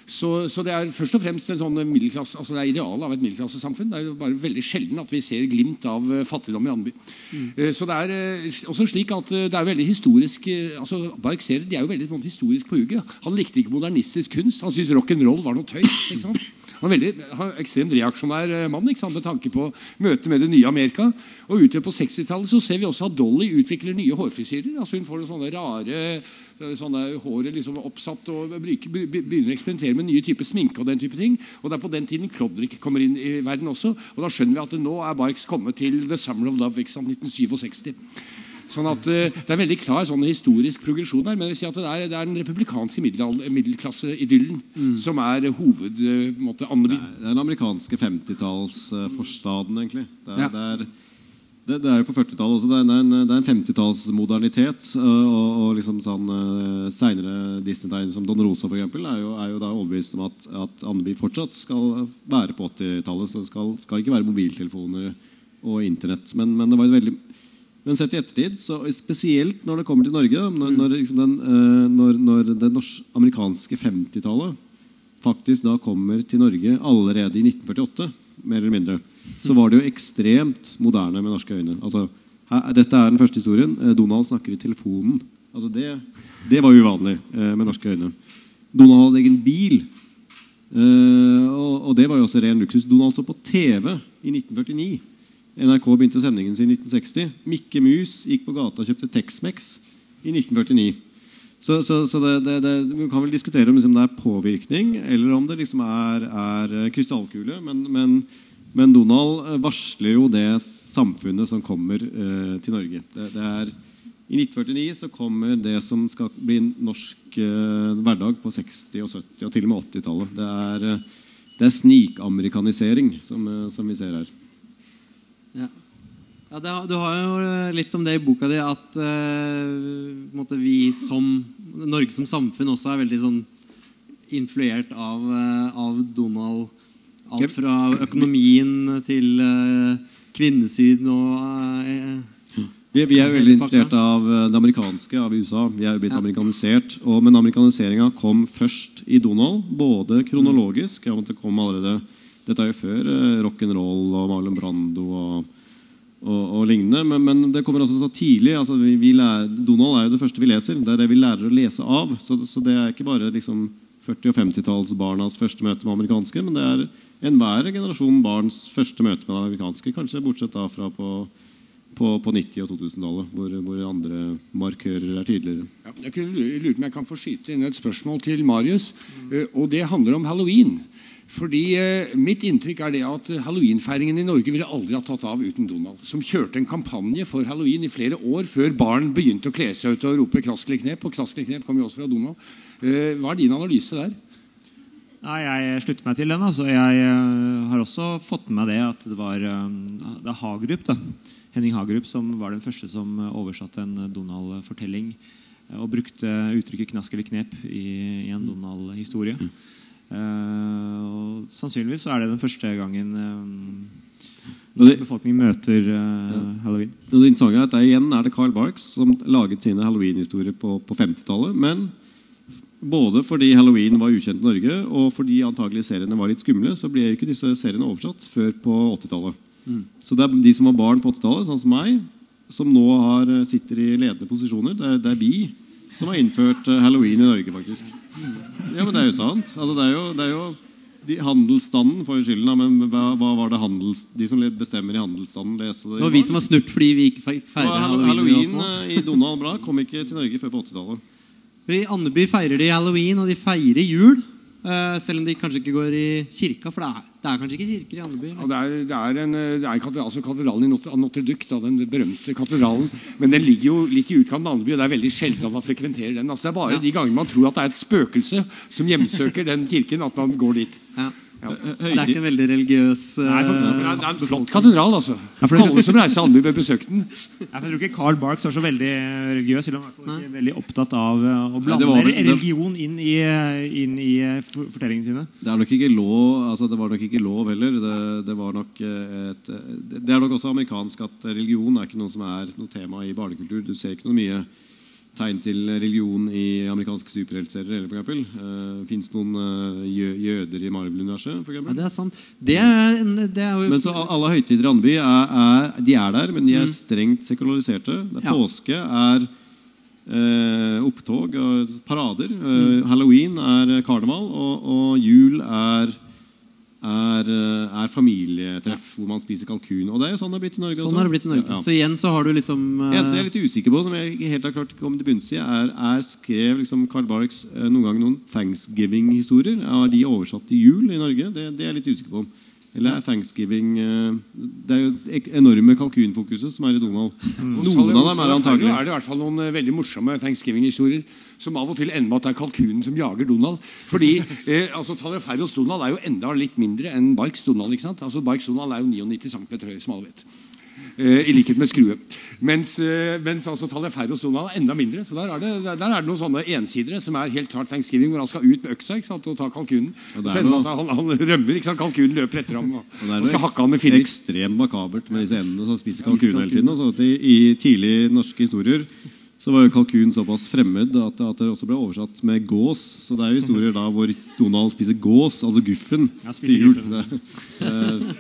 Så, så, det er først og fremst en sånn middelklasse, altså det er idealet av et middelklassesamfunn. Det er jo bare veldig sjelden at vi ser glimt av eh, fattigdom i Andeby. Mm. Eh, så det er også slik at det er veldig historisk altså Bark de er jo veldig historisk på hugget. Han likte ikke modernistisk kunst. Han syntes rock'n'roll var noe tøys. ikke sant? Han han er ekstremt reaksjonær eh, mann ikke sant? med tanke på møtet med det nye Amerika. Og utover på 60-tallet så ser vi også at Dolly utvikler nye hårfrisyrer. Altså Hun får sånne rare eh, sånne håret liksom oppsatt og begynner å eksperimentere med nye typer sminke. og den type ting. Og Det er på den tiden Klodrik kommer inn i verden også. Og da skjønner vi at nå er Barks kommet til The Summer of Love. ikke sant, 1967. Sånn at uh, Det er veldig klar sånn historisk progresjon der. Men jeg vil si at det er, det er den republikanske middelklasseidyllen mm. som er hoved... Uh, måte, det, er, det er den amerikanske 50-tallsforstaden, uh, egentlig. Det er, ja. det er det, det, er jo på 40-tallet også. Det er en, det er en 50-tallsmodernitet. Og, og, liksom sånn Seinere Disney-tegn som Don Rosa for eksempel, er, jo, er jo da overbevist om at, at Andeby fortsatt skal være på 80-tallet. Så det skal, skal, ikke være mobiltelefoner og Internett. Men, men, det var et veldig men sett i ettertid, spesielt når det kommer til Norge Når, når, liksom den, uh, når, når det amerikanske 50-tallet faktisk da kommer til Norge allerede i 1948, mer eller mindre så var det jo ekstremt moderne med norske øyne. Altså, her, dette er den første historien. Eh, Donald snakker i telefonen. Altså det, det var uvanlig eh, med norske øyne. Donald hadde egen bil. Uh, og, og, det var jo også ren luksus. Donald så på TV i 1949. NRK begynte sendingen sin i 1960. Mikke Mus gikk på gata og kjøpte Tex-Mex i 1949. Så, så, så det, det, det, Vi kan vel diskutere om liksom det er påvirkning, eller om det liksom er, er krystallkule. Men, men men Donald eh, varsler jo det samfunnet som kommer eh, til Norge. Er, I 1949 så kommer det som skal bli norsk eh, hverdag på 60-, og 70- og til og med 80-tallet. Det er, eh, er snikamerikanisering som, eh, som, vi ser her. Ja. ja det, du har jo litt om det i boka di, at uh, vi som Norge som samfunn også er veldig sånn influert av, av Donald Alt fra økonomien til uh, kvinnesyn og uh, vi, vi, er veldig inspirert av det amerikanske, av USA. Vi er blitt ja. amerikanisert. Og, men amerikaniseringa kom først i Donald, både kronologisk ja, det kom allerede, Dette er jo før eh, rock'n'roll og Marlon Brando og, og, og lignende. Men, men, det kommer også så tidlig. Altså, vi, vi lærer, Donald er jo det første vi leser. Det er det vi lærer å lese av. Så, så det er ikke bare liksom 40- og 50-tallsbarnas første møte med amerikanske, men det er enhver generasjon barns første møte med amerikanske. Kanskje bortsett da fra på, på, på 90- og 2000-tallet, hvor, hvor, andre markører er tydeligere. Ja, jeg lurer på om jeg kan få skyte inn et spørsmål til Marius. Mm. og Det handler om halloween. Fordi eh, Mitt inntrykk er det at halloweenfeiringen i Norge ville aldri ha tatt av uten Donald. Som kjørte en kampanje for halloween i flere år før barn begynte å kle seg ut og rope 'Kraskelig knep'. Og 'Kraskelig knep' kom jo også fra Donald. Eh, hva er din analyse der? Nei, Jeg slutter meg til den. Altså. Jeg uh, har også fått med meg det at det var det er Hagerup, da. Henning Hagerup som var den første som oversatte en Donald-fortelling. Og brukte uttrykket 'knask eller knep' i, i en Donald-historie. Og Sannsynligvis så er det den første gangen befolkningen møter ja. halloween. Det interessante er at igjen er det Carl Barks som laget sine halloween-historier på, på 50-tallet. Men både fordi halloween var ukjent i Norge, og fordi antagelig seriene var litt skumle, så ble ikke disse seriene oversatt før på 80-tallet. Mm. Så det er de som var barn på 80-tallet, sånn som meg, som nå har, sitter i ledende posisjoner. Det er, det er, vi som har innført halloween i Norge, faktisk. Ja, men det er jo sant. Altså, det er jo, det er jo de, Handelsstanden får skylden, men hva, hva, var det handels, de som bestemmer i handelsstanden, leste det? Det var vi som var snurt fordi vi ikke feiret halloween. Halloween eh, i Donald Blad kom ikke til Norge før på 80-tallet. I Andeby feirer de halloween, og de feirer jul. Uh, selv om de kanskje ikke går i kirka, for det er, det er kanskje ikke kirker i Andeby? Ja, det, er, det, er en, det er katedral, altså katedralen i Notre, Notre Duc, den berømte katedralen. Men den ligger jo litt i utkanten av Andeby, og det er veldig sjelden at man frekventerer den. Altså, det er bare ja. de gangene man tror at det er et spøkelse som hjemsøker den kirken, at man går dit. Ja. Ja. Det er ikke en veldig religiøs Nei, sånn, det er en flott katedral. altså ja, Alle som reiser til Andeby, bør besøke den. Ja, jeg tror ikke Carl Barks er så veldig religiøs. Eller i ikke veldig opptatt av eh, å blande vel, religion inn i, inn i, eh, fortellingene sine. Det er nok ikke lov altså det var nok ikke lov heller. Det, det, var nok eh, et, det er nok også amerikansk at religion er ikke noe som er noe tema i barnekultur. Du ser ikke noe mye tegn til religion i amerikanske superheltserier. Uh, Fins det noen uh, jøder i Marvel-universet? Ja, det er sant. Det er, det er jo... Men så Alle høytider i Andeby er, er, de er der, men de er mm. strengt sekulariserte. Det er ja. Påske er uh, opptog og parader. Uh, Halloween er karneval, og, og jul er er, eh, er, familietreff hvor man spiser kalkun. Og det er jo sånn det har blitt i Norge. Sånn også. det blitt i Norge. Ja. Så igjen så har du liksom uh... Jeg er litt usikker på, som jeg ikke helt har klart å komme til bunns i, er, er skrev liksom Carl Barks noen gang noen thanksgiving-historier. Er de oversatt til jul i Norge? Det, det, er jeg litt usikker på. Eller er thanksgiving eh, Det er jo det enorme kalkunfokuset som er i Donald. Mm. Noen av dem er antagelig er det i hvert fall noen eh, veldig morsomme thanksgiving-historier som av og til ender med at det er kalkunen som jager Donald. Fordi eh, altså Taleferros Donald er jo enda litt mindre enn Barks Donald. ikke sant? Altså Barks Donald er jo 99 cm høy, som alle vet. Eh, I likhet med Skrue. Mens, eh, mens altså Taleferros Donald er enda mindre. Så der er, det, der er det noen sånne ensidere som er helt klart thanksgiving, hvor han skal ut med øksa ikke sant, og ta kalkunen. Og er så ender noe- at han, han rømmer. ikke sant? Kalkunen løper etter ham og, Og det er og skal hakke han med filler. ekstremt makabert med disse endene som spiser kalkun hele tiden. Sånn at i, I tidlige norske historier så var jo kalkun såpass fremmed at, at det også ble oversatt med gås. Så det er jo historier da hvor Donald spiser gås, altså guffen. Ja, spiser til jul. guffen. Det, det,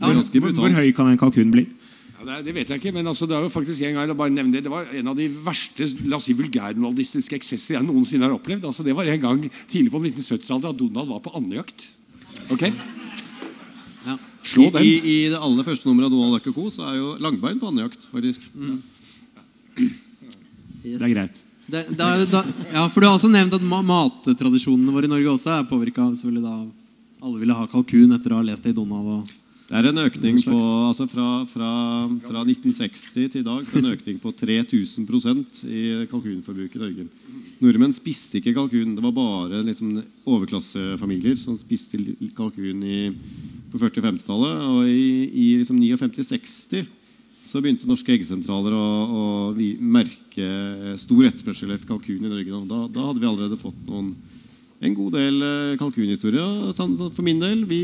det Hvor, er ganske hvor, hvor høy kan en kalkun bli? Ja, det, det vet jeg ikke, men altså, det er jo faktisk en gang, jeg bare nevne det, det var en av de verste la oss si, vulgærnordistiske eksesser jeg noensinne har opplevd. Altså, det var en gang tidlig på 1970-tallet at Donald var på andejakt. Ok? Ja. Slå den. i, I det aller første nummeret av Donald Duck Co. så er jo Langbein på andejakt, faktisk. Yes. Det er greit. Det, da, da, ja, for Du har også nevnt at ma mattradisjonene våre i Norge også er påvirka av alle ville ha kalkun etter å ha lest det i Donald. Og, Det er en økning på, altså fra, fra, fra 1960 til i dag så er det en økning på 3000% i kalkunforbruket i Norge. Nordmenn spiste ikke kalkun. Det var bare liksom overklassefamilier som spiste kalkun i, på 40- og 50-tallet. Og i, i liksom 59-60 så begynte norske eggesentraler å, å merke stor etterspørsel etter kalkun i Norge. Da, da hadde vi allerede fått noen, en god del eh, kalkunhistorier. Sånn- sånn For min del vi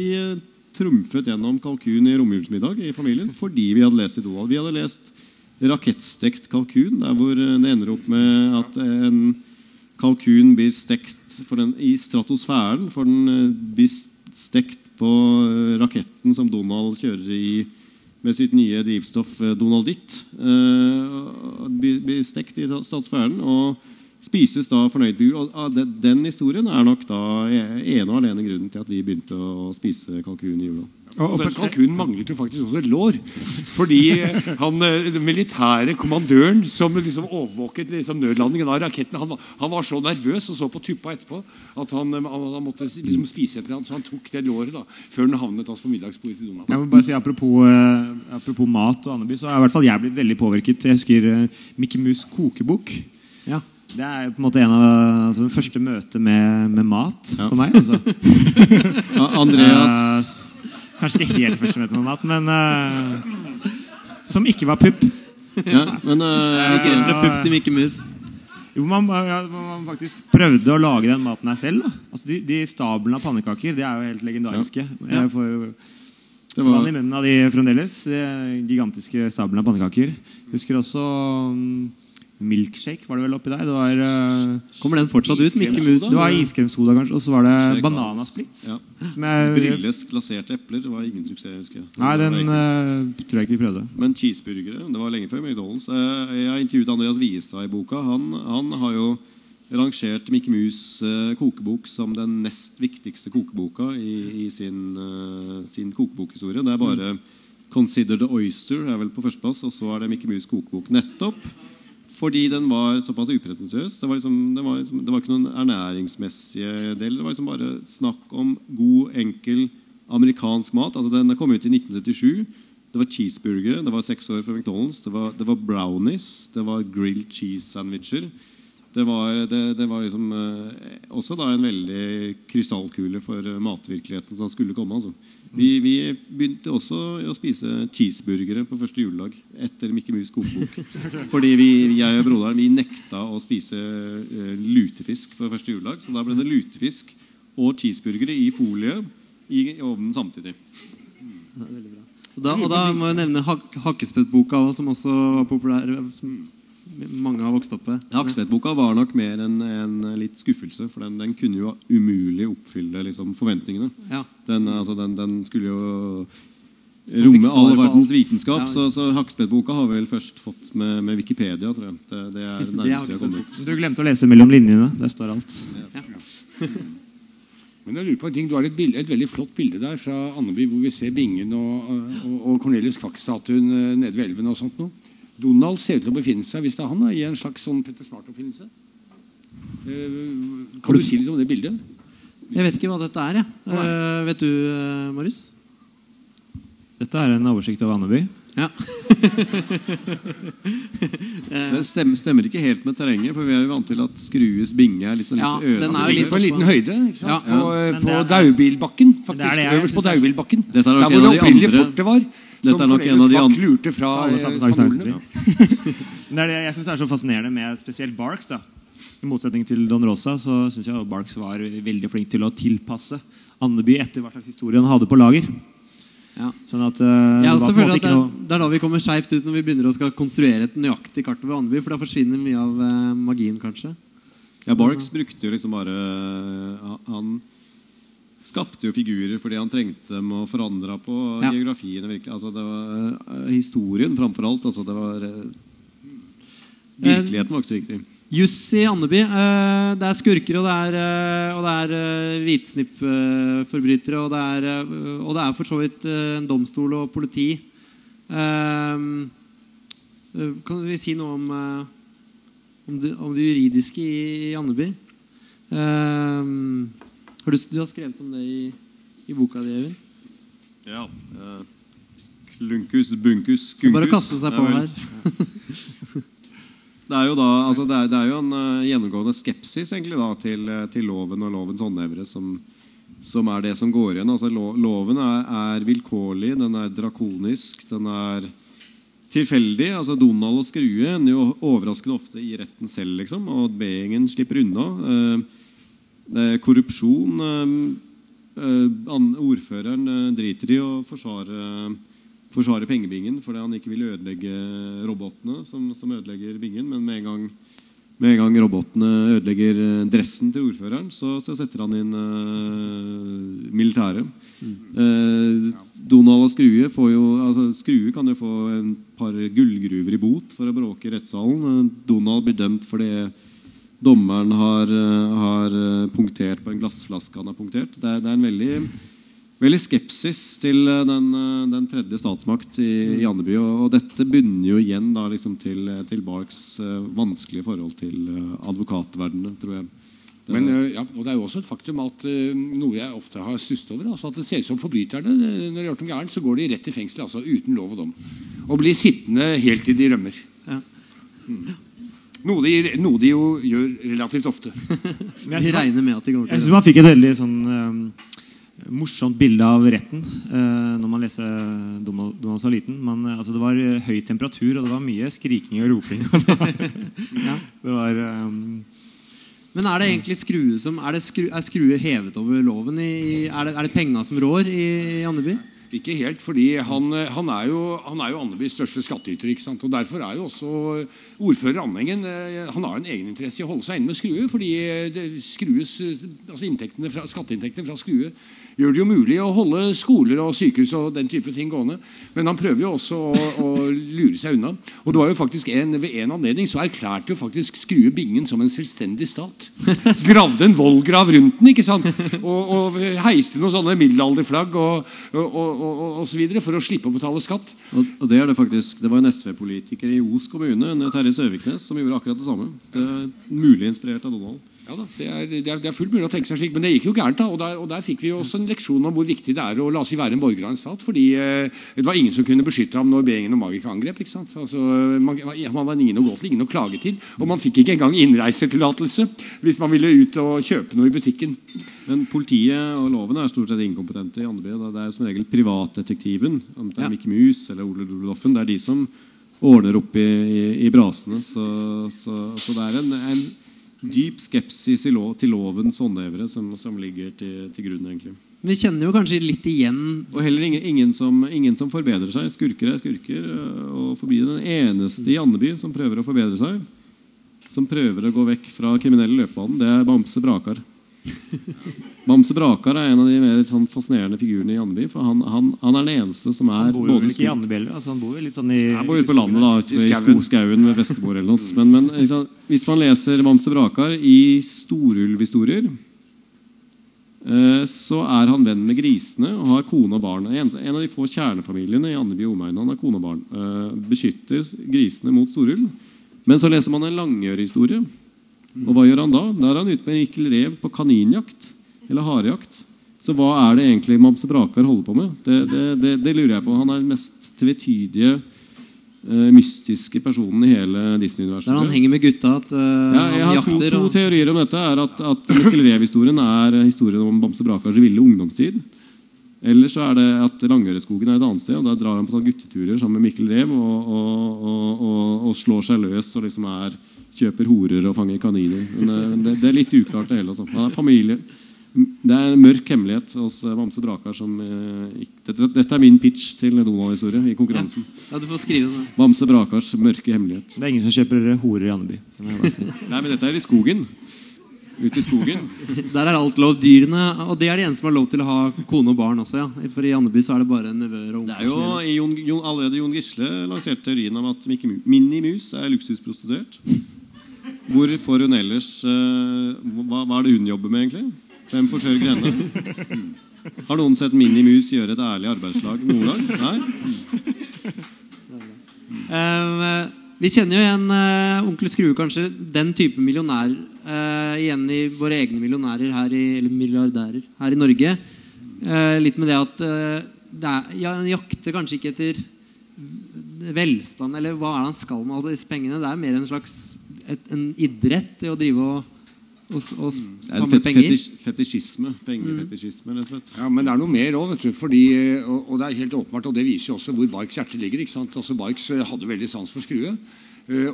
trumfet gjennom kalkun i romjulsmiddag i familien fordi vi hadde lest i Donald. Vi hadde lest rakettstekt kalkun, der hvor eh, det ender opp med at en kalkun blir stekt den, i stratosfæren, for den eh, blir stekt på eh, raketten som Donald kjører i med sitt nye drivstoff Donald Ditt. Uh, blir stekt i stratosfæren og spises da fornøyd på jul. Og ah, den, historien er nok da ene og alene grunnen til at vi begynte å spise kalkun i jula. Og den kalkunen manglet jo faktisk også et lår. Fordi eh, han, eh, den militære kommandøren som liksom overvåket liksom nødlandingen av raketten, han, var- han var så nervøs og så på tuppa etterpå at han, eh, han, han måtte liksom spise et eller annet, så han tok det låret da, før den havnet altså på middagsbordet til Donald. Jeg må bare si Apropos, eh, apropos mat og Andeby, så er i hvert fall jeg blitt veldig påvirket. Jeg husker Mikke Mickey Mus kokebok. ja. Det er på en måte en av altså, det første møtet med, med mat Ja. for meg. Altså. Andreas uh, kanskje ikke helt første møte med mat, men uh, som ikke var pupp. ja, men uh, Ikke fra pupp til Mikke Mus. Jo, man, ja, man faktisk prøvde å lage den maten her selv. Da. Altså, de, de stablene av pannekaker de er jo helt legendariske. Jeg får jo det vann i munnen av de fremdeles. De gigantiske stablene av pannekaker. Husker også mm, milkshake var det vel oppi der. Det var, uh, Kommer den fortsatt ut? Mikke Mus. det var iskremsoda, kanskje. Og så var det bananasplitt. Ja. Jeg, Brilles glaserte epler. Det var ingen suksess, husker jeg. nei, den eh, tror jeg ikke vi prøvde. Men cheeseburgere, det var lenge før McDonald's. Uh, Jeg har intervjuet Andreas Viestad i boka. Han, han har jo rangert Mikke Mus' kokebok som den nest viktigste kokeboka i, i sin, sin kokebokhistorie. Det er bare 'Consider the Oyster' er vel på førsteplass, og så er det Mikke Mus' kokebok. Nettopp fordi den var såpass upretensiøs. Det var, liksom, det, var liksom, det var ikke noen ernæringsmessige deler. Det var liksom bare snakk om god, enkel amerikansk mat. Altså, den kom ut i 1977. Det var cheeseburgere. Det var seks år før McDonald's. Det var, det var brownies. Det var grilled cheese-sandwicher. Det var, det, var liksom eh, også da en veldig krystallkule for eh, matvirkeligheten som skulle komme. Altså. Vi, vi begynte også å spise cheeseburgere på første juledag etter Mikke Mus kokebok. Fordi vi, jeg og broderen vi nekta å spise eh, lutefisk på første juledag. Så da ble det lutefisk og cheeseburgere i folie i ovnen samtidig. Og da, og da må jeg nevne hak Hakkespettboka som også var populær. Som mange har vokst opp med. Hakkespettboka var nok mer en, en litt skuffelse, for den, den kunne jo umulig oppfylle liksom, forventningene. Ja. Den, altså, den, den skulle jo romme all verdens vitenskap. Ja, så så Hakkespettboka har vi vel først fått med, med Wikipedia, tror jeg. Det, det er nærmest Det vi har kommet. Du glemte å lese mellom linjene. Der står alt. Men jeg lurer på en ting, Du har et, bilde, et veldig flott bilde der fra Andeby hvor vi ser Bingen og, og, og Cornelius Kvakk-statuen eh, nede ved elven. og sånt noe. Donald ser ut til å befinne seg hvis det er han, da, i en slags sånn Petter Smart-oppfinnelse. Uh, Kan du si litt om det bildet? Jeg vet ikke hva dette er. Jeg. Uh, vet du, uh, Marius? Dette er en oversikt over Andeby. Ja. Det stemmer, stemmer ikke helt med terrenget, for vi er jo vant til at Skrues binge er litt sånn litt Ja, øre- den er jo litt på en liten høyde ikke sant? Ja. på, på Daubilbakken. det er Faktisk, det jeg øverst på Daubilbakken. Dette er nok en av de andre-. Dette er nok en av de andre- lurte fra Alle eh, sammen snakker spanjolene. samtidig. Det er det jeg syns er så fascinerende med spesielt Barks. da I motsetning til Don Rosa så syns jeg Barks var veldig flink til å tilpasse Andeby etter hva slags historie han hadde på lager. Ja. Sånn at uh, Jeg det var også på føler at det, ikke noe det er da vi kommer skeivt ut når vi begynner å skal konstruere et nøyaktig kart over Andeby. For da forsvinner mye av uh, magien, kanskje. Ja, Barks brukte jo liksom bare uh, Han skapte jo figurer fordi han trengte dem og forandra på Ja. geografien. virkelig altså det var eh, Historien framfor alt. Altså det var eh, Virkeligheten var ikke så viktig. Juss i Andeby. eh, det er skurker, og det er, eh, og det er eh, hvitsnippforbrytere. Og, det er, eh, og det er for så vidt eh, en domstol og politi. Eh, eh, kan vi si noe om, eh, om, det, om det juridiske i, i Andeby? Har du, du har skrevet om det i, i boka di, Øyvind? Ja. eh, klunkus, bunkus, Det er skunkus. Bare å kaste seg på her. Det er jo da, altså det er, det er jo en uh, gjennomgående skepsis egentlig da, til, eh, til loven og lovens håndhevere som, som er det som går igjen. Altså, lo, loven er, er vilkårlig, den er drakonisk, den er tilfeldig. Altså, Donald og Skrue ender jo overraskende ofte i retten selv, liksom, og B-gjengen slipper unna. Eh, korrupsjon eh, eh, Ordføreren eh, driter i å forsvare forsvare pengebingen fordi han ikke vil ødelegge robotene som, som ødelegger bingen. Men med en gang, med en gang robotene ødelegger eh, dressen til ordføreren, så, så setter han inn uh, militæret. Uh, Donald og Skrue får jo altså Skrue kan jo få en par gullgruver i bot for å bråke i rettssalen. Eh, Donald blir dømt fordi dommeren har, eh, har eh, punktert på en glassflaske han har punktert. Det er, det er en veldig veldig skepsis til eh, den, den tredje statsmakt i, i Andeby. Og, og dette bunner jo igjen da, liksom til, til Barks vanskelige forhold til advokatverdenen, tror jeg. Det- Men, ja, og Det er jo også et faktum at noe jeg ofte har stusset over, altså at det ser ut som forbryterne når de har gjort noe gærent, så går de rett i fengsel altså uten lov og dom. Og blir sittende helt til de rømmer. Ja. Noe de, noe de jo gjør relativt ofte. Jeg Vi regner med at de kommer Jeg syns man fikk et veldig sånn eh, morsomt bilde av retten uh, når man leser Donald, Donald så liten. Man, eh, altså, det var høy temperatur, og det var mye skriking og roping. Og det var, det var eh, Men er det egentlig skrue som Er, det skru, er skruer hevet over loven? I, er, det, er det penga som rår i, i Andeby? Ikke helt, fordi han, han er jo, han er jo Andebys største skattyter. ikke sant? Og Derfor er jo også ordfører Andengen Han har en egeninteresse i å holde seg inne med Skrue. fordi det, skrues, altså fra, Skatteinntektene fra Skrue gjør det jo mulig å holde skoler og sykehus og den type ting gående. Men han prøver jo også å, å lure seg unna. Og det var jo faktisk en, Ved en anledning så erklærte jo faktisk Skrue Bingen som en selvstendig stat. Gravde en vollgrav rundt den ikke sant? Og, og heiste noen sånne middelalderflagg og, og, og, og, så videre for å slippe å betale skatt. Og det er det faktisk Det var en SV-politiker i Os kommune, Terje Søviknes, som gjorde akkurat det samme. Det er mulig inspirert av Donald. Ja da, det er, det, er, det er fullt mulig å tenke seg slik, men det gikk jo gærent. da, og der, og der fikk vi også en leksjon om hvor viktig det er å la oss være en borger av en stat. fordi eh, det var ingen som kunne beskytte ham når beingen og Magika angrep. ikke sant? Altså, man, man var ingen å gå til, ingen å klage til. Og man fikk ikke engang innreisetillatelse hvis man ville ut og kjøpe noe i butikken. Men politiet og loven er stort sett inkompetente i Andeby. Det er som regel privatdetektiven, om det er Ja. Mikke Mus eller Ole Doloffen, det er de som ordner opp i, i, i brasene. Så, så, så det er en, en dyp skepsis lov, til lovens håndhevere som, som ligger til, til grunn. egentlig. Vi kjenner jo kanskje litt igjen Og heller ingen, ingen, som, ingen som forbedrer seg. Skurker er skurker. øh, Og forblir den eneste i Andeby som prøver å forbedre seg, som prøver å gå vekk fra kriminelle løpebanen, det er Bamse Brakar. Bamse Brakar er en av de mer sånn fascinerende figurene i Andeby. For han, han, han er den eneste som er Han bor jo både ikke i Andeby heller. Altså, han bor jo litt sånn i han bor ute på landet, da, I i skogskauen ved bestemor eller noe. Men, men liksom, hvis man leser Bamse Brakar i storulvhistorier, eh, så er han venn med grisene og har kone og barn. En, av de få kjernefamiliene i Andeby og omegn. Han har kone og barn. eh, Beskytter grisene mot storulv. Men så leser man en langørhistorie. Og hva gjør han da? Da er han ute med en Mikkel Rev på kaninjakt. Eller harejakt. Så hva er det egentlig Mamse Brakar holder på med? Det, det, det, det lurer jeg på. Han er den mest tvetydige, uh, mystiske personen i hele Disney-universet. Der han henger med gutta at uh, ja, Jeg har to, jakter, to og... teorier om dette. er At, at Mikkel Rev-historien er historien om Bamse Brakars ville ungdomstid. Eller så er det at Langøreskogen er et annet sted. og Da drar han på sånne gutteturer sammen med Mikkel Rev og, og, og, og slår seg løs og liksom er, kjøper horer og fanger kaniner. Men det, det er litt uklart, det hele. Altså. Han er familie. Det er en mørk hemmelighet hos Bamse Brakar som eh, dette, dette, er min pitch til Donald-historie i konkurransen. Ja, du får skrive det. Bamse Brakars mørke hemmelighet. Det er ingen som kjøper horer i Andeby. Nei, men dette er i skogen. Ute i skogen. Der er alt lov. Dyrene Og det er de eneste som har lov til å ha kone og barn også. ja For i Andeby så er det bare nevøer og Det er jo Jon, Jon, Allerede Jon Gisle lanserte teorien om at Minnie Mus er luksusprostituert. Hvor får hun ellers uh, hva, hva er det hun jobber med, egentlig? Hvem forsørger henne? Har noen sett Minimus Mus gjøre et ærlig arbeidslag noen gang? Nei? Uh, vi kjenner jo igjen uh, onkel Skrue, kanskje. Den type millionær uh, igjen i våre egne millionærer her i, eller milliardærer her i Norge. litt med det at det er, ja, han jakter kanskje ikke etter velstand, eller hva er det han skal med alle disse pengene? Det er mer en slags et, en idrett det å drive og og, og samle penger? Fetisj, fetisjisme. Pengefetisjisme, rett og slett. Ja, Men det er noe mer òg. Og, og det er helt åpenbart, og det viser jo også hvor Barks hjerte ligger. ikke sant? Altså Barks hadde veldig sans for Skrue.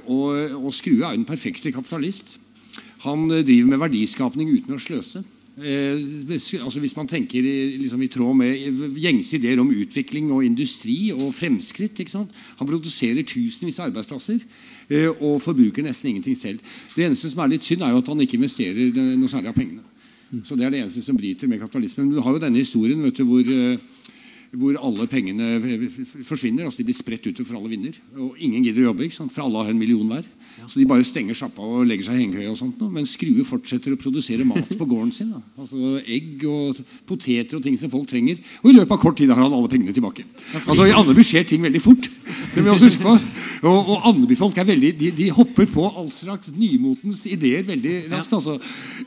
Og, og Skrue er jo den perfekte kapitalist. Han driver med verdiskapning uten å sløse. Eh, altså Hvis man tenker liksom, i tråd med gjengse ideer om utvikling og industri og fremskritt Han produserer tusenvis av arbeidsplasser eh, og forbruker nesten ingenting selv. Det eneste som er litt synd, er jo at han ikke investerer noe særlig av pengene. Så Det er det eneste som bryter med kapitalismen. Men du har jo denne historien du, hvor, eh, hvor alle pengene forsvinner. altså De blir spredt ut for alle vinner. Og ingen gidder å jobbe, for alle har en million hver. Så de bare stenger sjappa og legger seg i hengekøye. og sånt Men Skrue fortsetter å produsere mat på gården sin. Da. Altså Egg og poteter og ting som folk trenger. Og i løpet av kort tid har han alle pengene tilbake. Altså I Andeby skjer ting veldig fort. Det må vi også huske på Og, og Andeby-folk er veldig de, de, hopper på all slags nymotens ideer veldig raskt. Altså.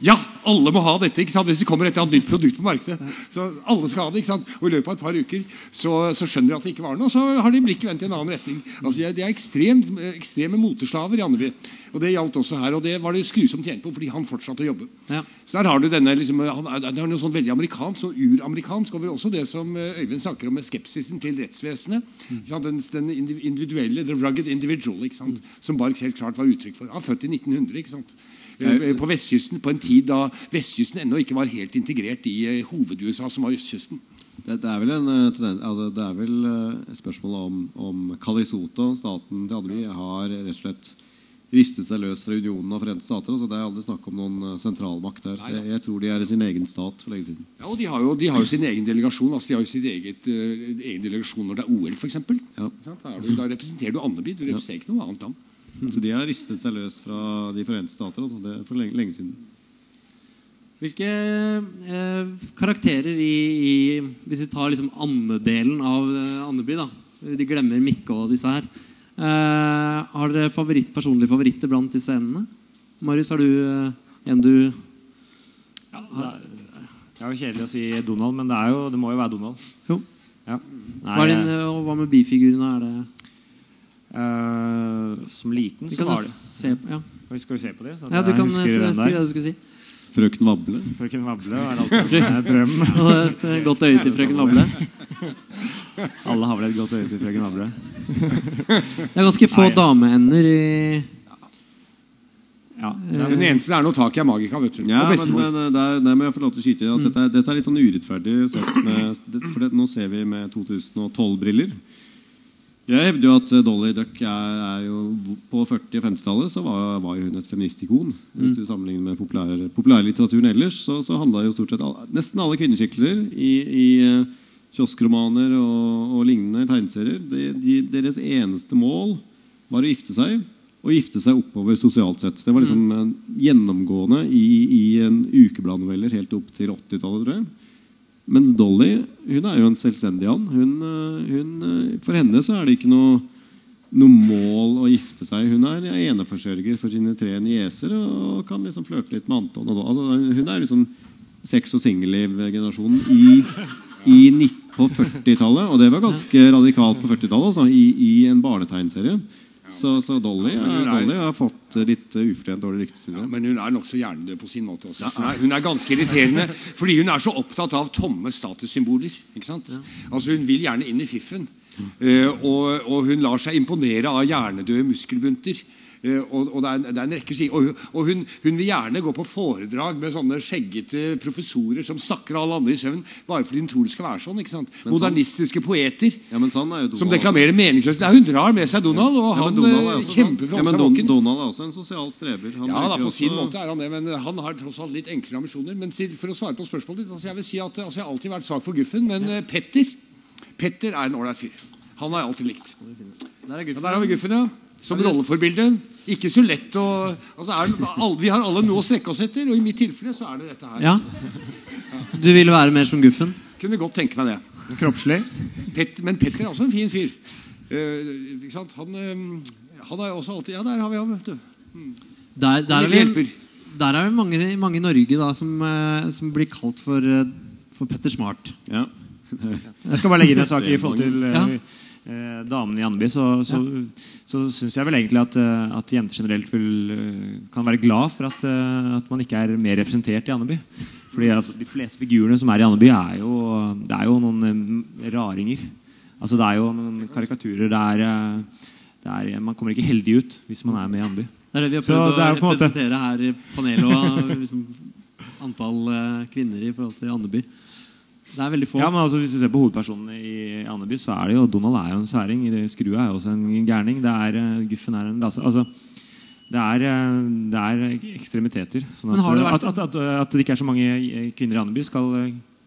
Ja, alle må ha dette ikke sant? hvis det kommer et nytt produkt på markedet. Så alle skal ha det, ikke sant? Og i løpet av et par uker så, så skjønner de at det ikke var noe, og så har de blikket vendt i en annen retning. Altså De er ekstremt, ekstreme moteslaver i Andeby. Og Det gjaldt også her, og det var det Skrue som tjente på fordi han fortsatte å jobbe. Ja. Så der har du denne, liksom, han, Det er noe sånn veldig amerikansk og uramerikansk over også det som eh, Øyvind snakker om med skepsisen til rettsvesenet. Mm. Den, den, individuelle, the rugged individual, ikke sant? Mm. som Barks helt klart var uttrykk for. Han er født i 1900. ikke sant? Eh, på vestkysten på en tid da vestkysten ennå ikke var helt integrert i eh, hoved-USA, som var østkysten. Det, det, er vel en, altså, det er vel spørsmålet spørsmål om, om Kalisoto, staten til Andeby, har rett og slett ristet seg løs fra unionen og Forente stater. Altså det er aldri snakk om noen eh, sentralmakt her. Jeg, jeg, tror de er i sin egen stat for lenge siden. Ja, og De har jo, de har jo sin egen delegasjon altså de har jo sin eget, uh, egen delegasjon når det er OL, f.eks. Ja. Da, da representerer du Andeby. Du representerer ikke noe annet land. Så de har ristet seg løst fra De forente stater altså det for lenge, lenge siden. Hvilke eh, karakterer i, i, Hvis vi tar liksom andedelen av eh, Andeby, da. De glemmer Mikke og disse her. Uh, har dere favoritt, personlige favoritter blant disse endene? Marius, har du uh, en du ja, det, er, det er jo kjedelig å si Donald, men det, jo, det må jo være Donald. Jo. Ja. Nei, hva, din, uh, hva, med bifigurene? Er det Som liten så var det se, ja. Skal vi se på det? ja, du kan si det du skulle si. Frøken Vable. Frøken Vable er alltid en drøm. et godt øye til frøken Vable. Alle har vel et godt øye til frøken Vable. Det er ganske få dameender i ja. Den eneste det er noe tak i, er Magica. vet du. Ja, men, men eh, der, der, må jeg få lov til å skyte inn at mm. dette, er, dette er litt sånn urettferdig sett med, for det, Nå ser vi med 2012-briller. Jeg hevder jo at eh, Dolly Duck er, er jo På 40- og 50-tallet så var, var, hun et feministikon. Hvis mm. du sammenligner med populær, populærlitteraturen ellers, så, så handla jo stort sett all, nesten alle kvinneskikkelser i, i uh, kioskromaner og, og, lignende tegneserier de, de, Deres eneste mål var å gifte seg, og gifte seg oppover sosialt sett. Det var liksom mm. gjennomgående i, i en ukebladnoveller helt opp til 80-tallet, tror jeg. Mens Dolly hun er jo en selvstendig and. Hun, eh, hun, eh, for henne så er det ikke noe, noe, mål å gifte seg. Hun er eneforsørger for sine tre nieser og kan liksom flørte litt med Anton. Altså, hun er liksom sex- og singelliv-generasjonen i, i 19, på 40-tallet. Og det var ganske radikalt på 40-tallet, altså, i, i en barnetegnserie. Så, så Dolly, ja, er, er- Dolly har fått litt uh, ufortjent dårlig rykte. Ja. Men hun er nokså hjernedød på sin måte også. Hun er, hun er ganske irriterende fordi hun er så opptatt av tomme statussymboler. ikke sant? Altså Hun vil gjerne inn i fiffen. Eh, og, og hun lar seg imponere av hjernedøde muskelbunter. Eh, og, og det, er, det er en rekke sider. Og, og hun, hun vil gjerne gå på foredrag med sånne skjeggete professorer som snakker alle andre i søvn, bare fordi hun tror det skal være sånn. ikke sant? Men Modernistiske poeter Ja, men sånn som deklamerer meningsløst. Nei, hun drar med seg Donald, og Ja, han er eh, også kjemper sånn. for seg våken. Donald er også en sosial streber. Han Ja, da, på på også- sin måte er han det, men han har tross alt litt enklere ambisjoner. Men for å svare på spørsmålet ditt, altså jeg vil si at altså jeg har alltid vært svak for Guffen, men ja. Petter Petter er en ålreit fyr. Han har jeg alltid likt. Der er Ja, der har vi Guffen, ja. Som Ja, rolleforbilde. Ikke så lett å altså er, alle, Vi har alle noe å strekke oss etter, og i mitt tilfelle så er det dette her. Ja. Du ville være mer som Guffen? Kunne godt tenke meg det. Kroppslig. Pet, men Petter er også en fin fyr. Uh, ikke sant? Han, uh, han er også alltid Ja, der har vi ham, vet du. Der, der, er vi, der er det mange, mange i Norge da, som, uh, som blir kalt for, for Petter Smart. Ja. Jeg skal bare legge inn en sak i forhold til Ja. Eh, damene i Andeby. Så, så, så syns jeg vel egentlig at, eh, at jenter generelt vil, eh, kan være glad for at, at man ikke er mer representert i Andeby. Fordi altså, De fleste figurene som er i Andeby, er jo, det er jo noen raringer. Altså Det er jo noen karikaturer. Det er, det er, man kommer ikke heldig ut hvis man er med i Andeby. Det er det vi har prøvd å representere her i panelet. Og, liksom, antall kvinner i forhold til Andeby. Det er veldig få. Ja, men altså, Hvis du ser på hovedpersonene i Andeby, så er det jo Donald er jo en særing. Skrua er jo også en gærning. Det er, eh, Guffen er en lasse. Altså, det er, eh, det er ekstremiteter. Sånn at, det vært- at, at, at, at det ikke er så mange eh, kvinner i Andeby, skal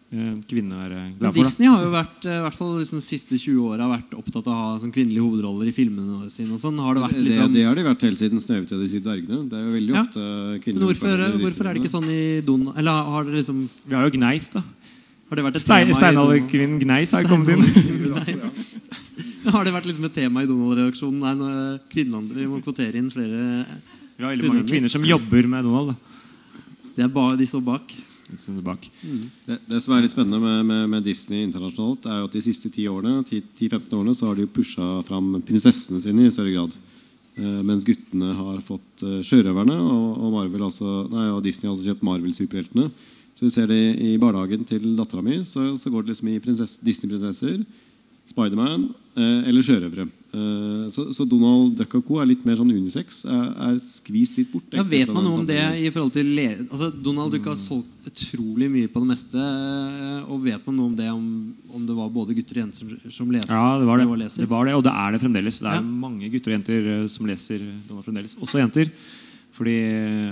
kvinner kvinnene være glad for. Disney har jo vært, eh, i hvert fall liksom de siste 20 åra vært opptatt av å ha sånn kvinnelige hovedroller i filmene sine. og sånn Har det vært liksom det har de vært helt siden 'Snøhvit og de syv dvergene'. Det er jo veldig Ja. ofte Men hvorfor, hvorfor er det ikke sånn i Donald Eller har det liksom. Vi har jo Gneis, da. Har det vært et Stein, tema? Steinalderkvinnen Gneis har kommet inn. Har det vært liksom et tema i Donald-reaksjonen? Nei, kvinneland- Vi må kvotere inn flere Vi har veldig mange kvinner som jobber med Donald. Det er ba, De står bak. Som er bak. Det, det som er litt spennende med, med, med Disney internasjonalt, er jo at de siste 10 årene, 10-15 årene så har de jo pusha fram prinsessene sine i større grad. Eh, mens guttene har fått eh, sjørøverne, og, og, Marvel altså, nei, og Disney har også kjøpt Marvel-superheltene. Så du ser det i barnehagen til dattera mi, så, så går det liksom i prinsess, Disney-prinsesser, Spiderman eh, eller sjørøvere. Eh, så, så Donald Duck og co. er litt mer sånn unisex. Er, er skvist litt bort. Ja, vet man noe om det i forhold til le altså, Donald Duck har solgt utrolig mye på det meste. eh, Og vet man noe om det om, om det var både gutter og jenter som, som leser? Ja, det var det. og det var det. Og det er det fremdeles. Det er Ja. mange gutter og jenter eh, som leser Donald fremdeles. Også jenter. Fordi,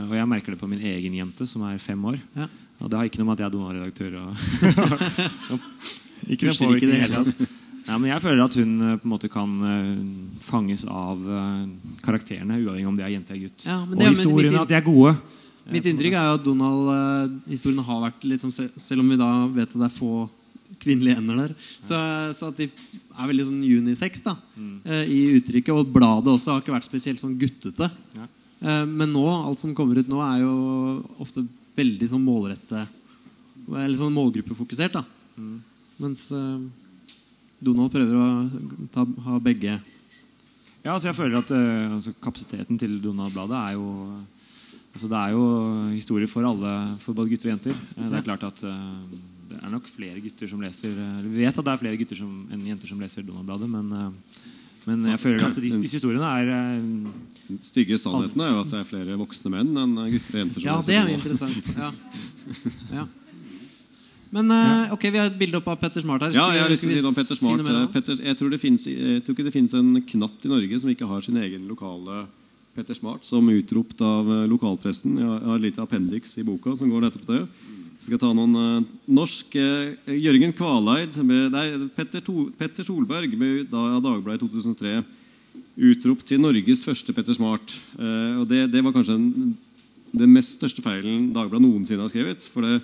og jeg merker det på min egen jente, som er fem år. Ja. Og det har ikke noe med at jeg er Donald-redaktør Ikke noe påvirkning i det hele tatt. Ja, men jeg føler at hun eh, på en måte kan eh, fanges av eh, karakterene, uavhengig om de er jente eller gutt. Ja, men og det er- men historiene, mitt- at de er gode. Mitt inntrykk er jo at Donald-historien har vært litt som Selv om vi da vet at det er få kvinnelige ender der, så, så at de er veldig sånn unisex da, Mm. i uttrykket. Og bladet også har ikke vært spesielt sånn guttete. Ja. Eh, Men nå, alt som kommer ut nå, er jo ofte veldig sånn målrette Eller sånn målgruppefokusert. da Mm. Mens eh, Donald prøver å ta, ha begge. Ja, altså jeg føler at eh, altså, Kapasiteten til Donald-bladet er jo altså Det er jo historier for alle, for både gutter og jenter. Eh, Det er klart at det er nok flere gutter som leser eller Vi vet at det er flere gutter som, enn jenter som leser Donald-bladet, men, men jeg føler at disse, disse historiene er eh, Den stygge sannheten er jo at det er flere voksne menn enn gutter og jenter. som Ja, det er jo interessant. Ja. Ja. Men eh, ok, vi har et bilde opp av Petter Smart her. Ja, Skal vi- jeg har lyst til å si noe om Petter Smart. Petter, jeg, tror det finnes, jeg tror ikke det finnes en knatt i Norge som ikke har sin egen lokale Petter Smart, som utropt av lokalpresten. Jeg har, et lite appendix i boka som går nettopp det. Jeg skal ta noen eh, norsk eh, Jørgen Kvaleid med, Nei, Petter, to, Petter Solberg ble da av Dagbladet i 2003 utropt til Norges første Petter Smart. Eh, og det, det var kanskje den, den mest største feilen Dagbladet noensinne har skrevet. For det,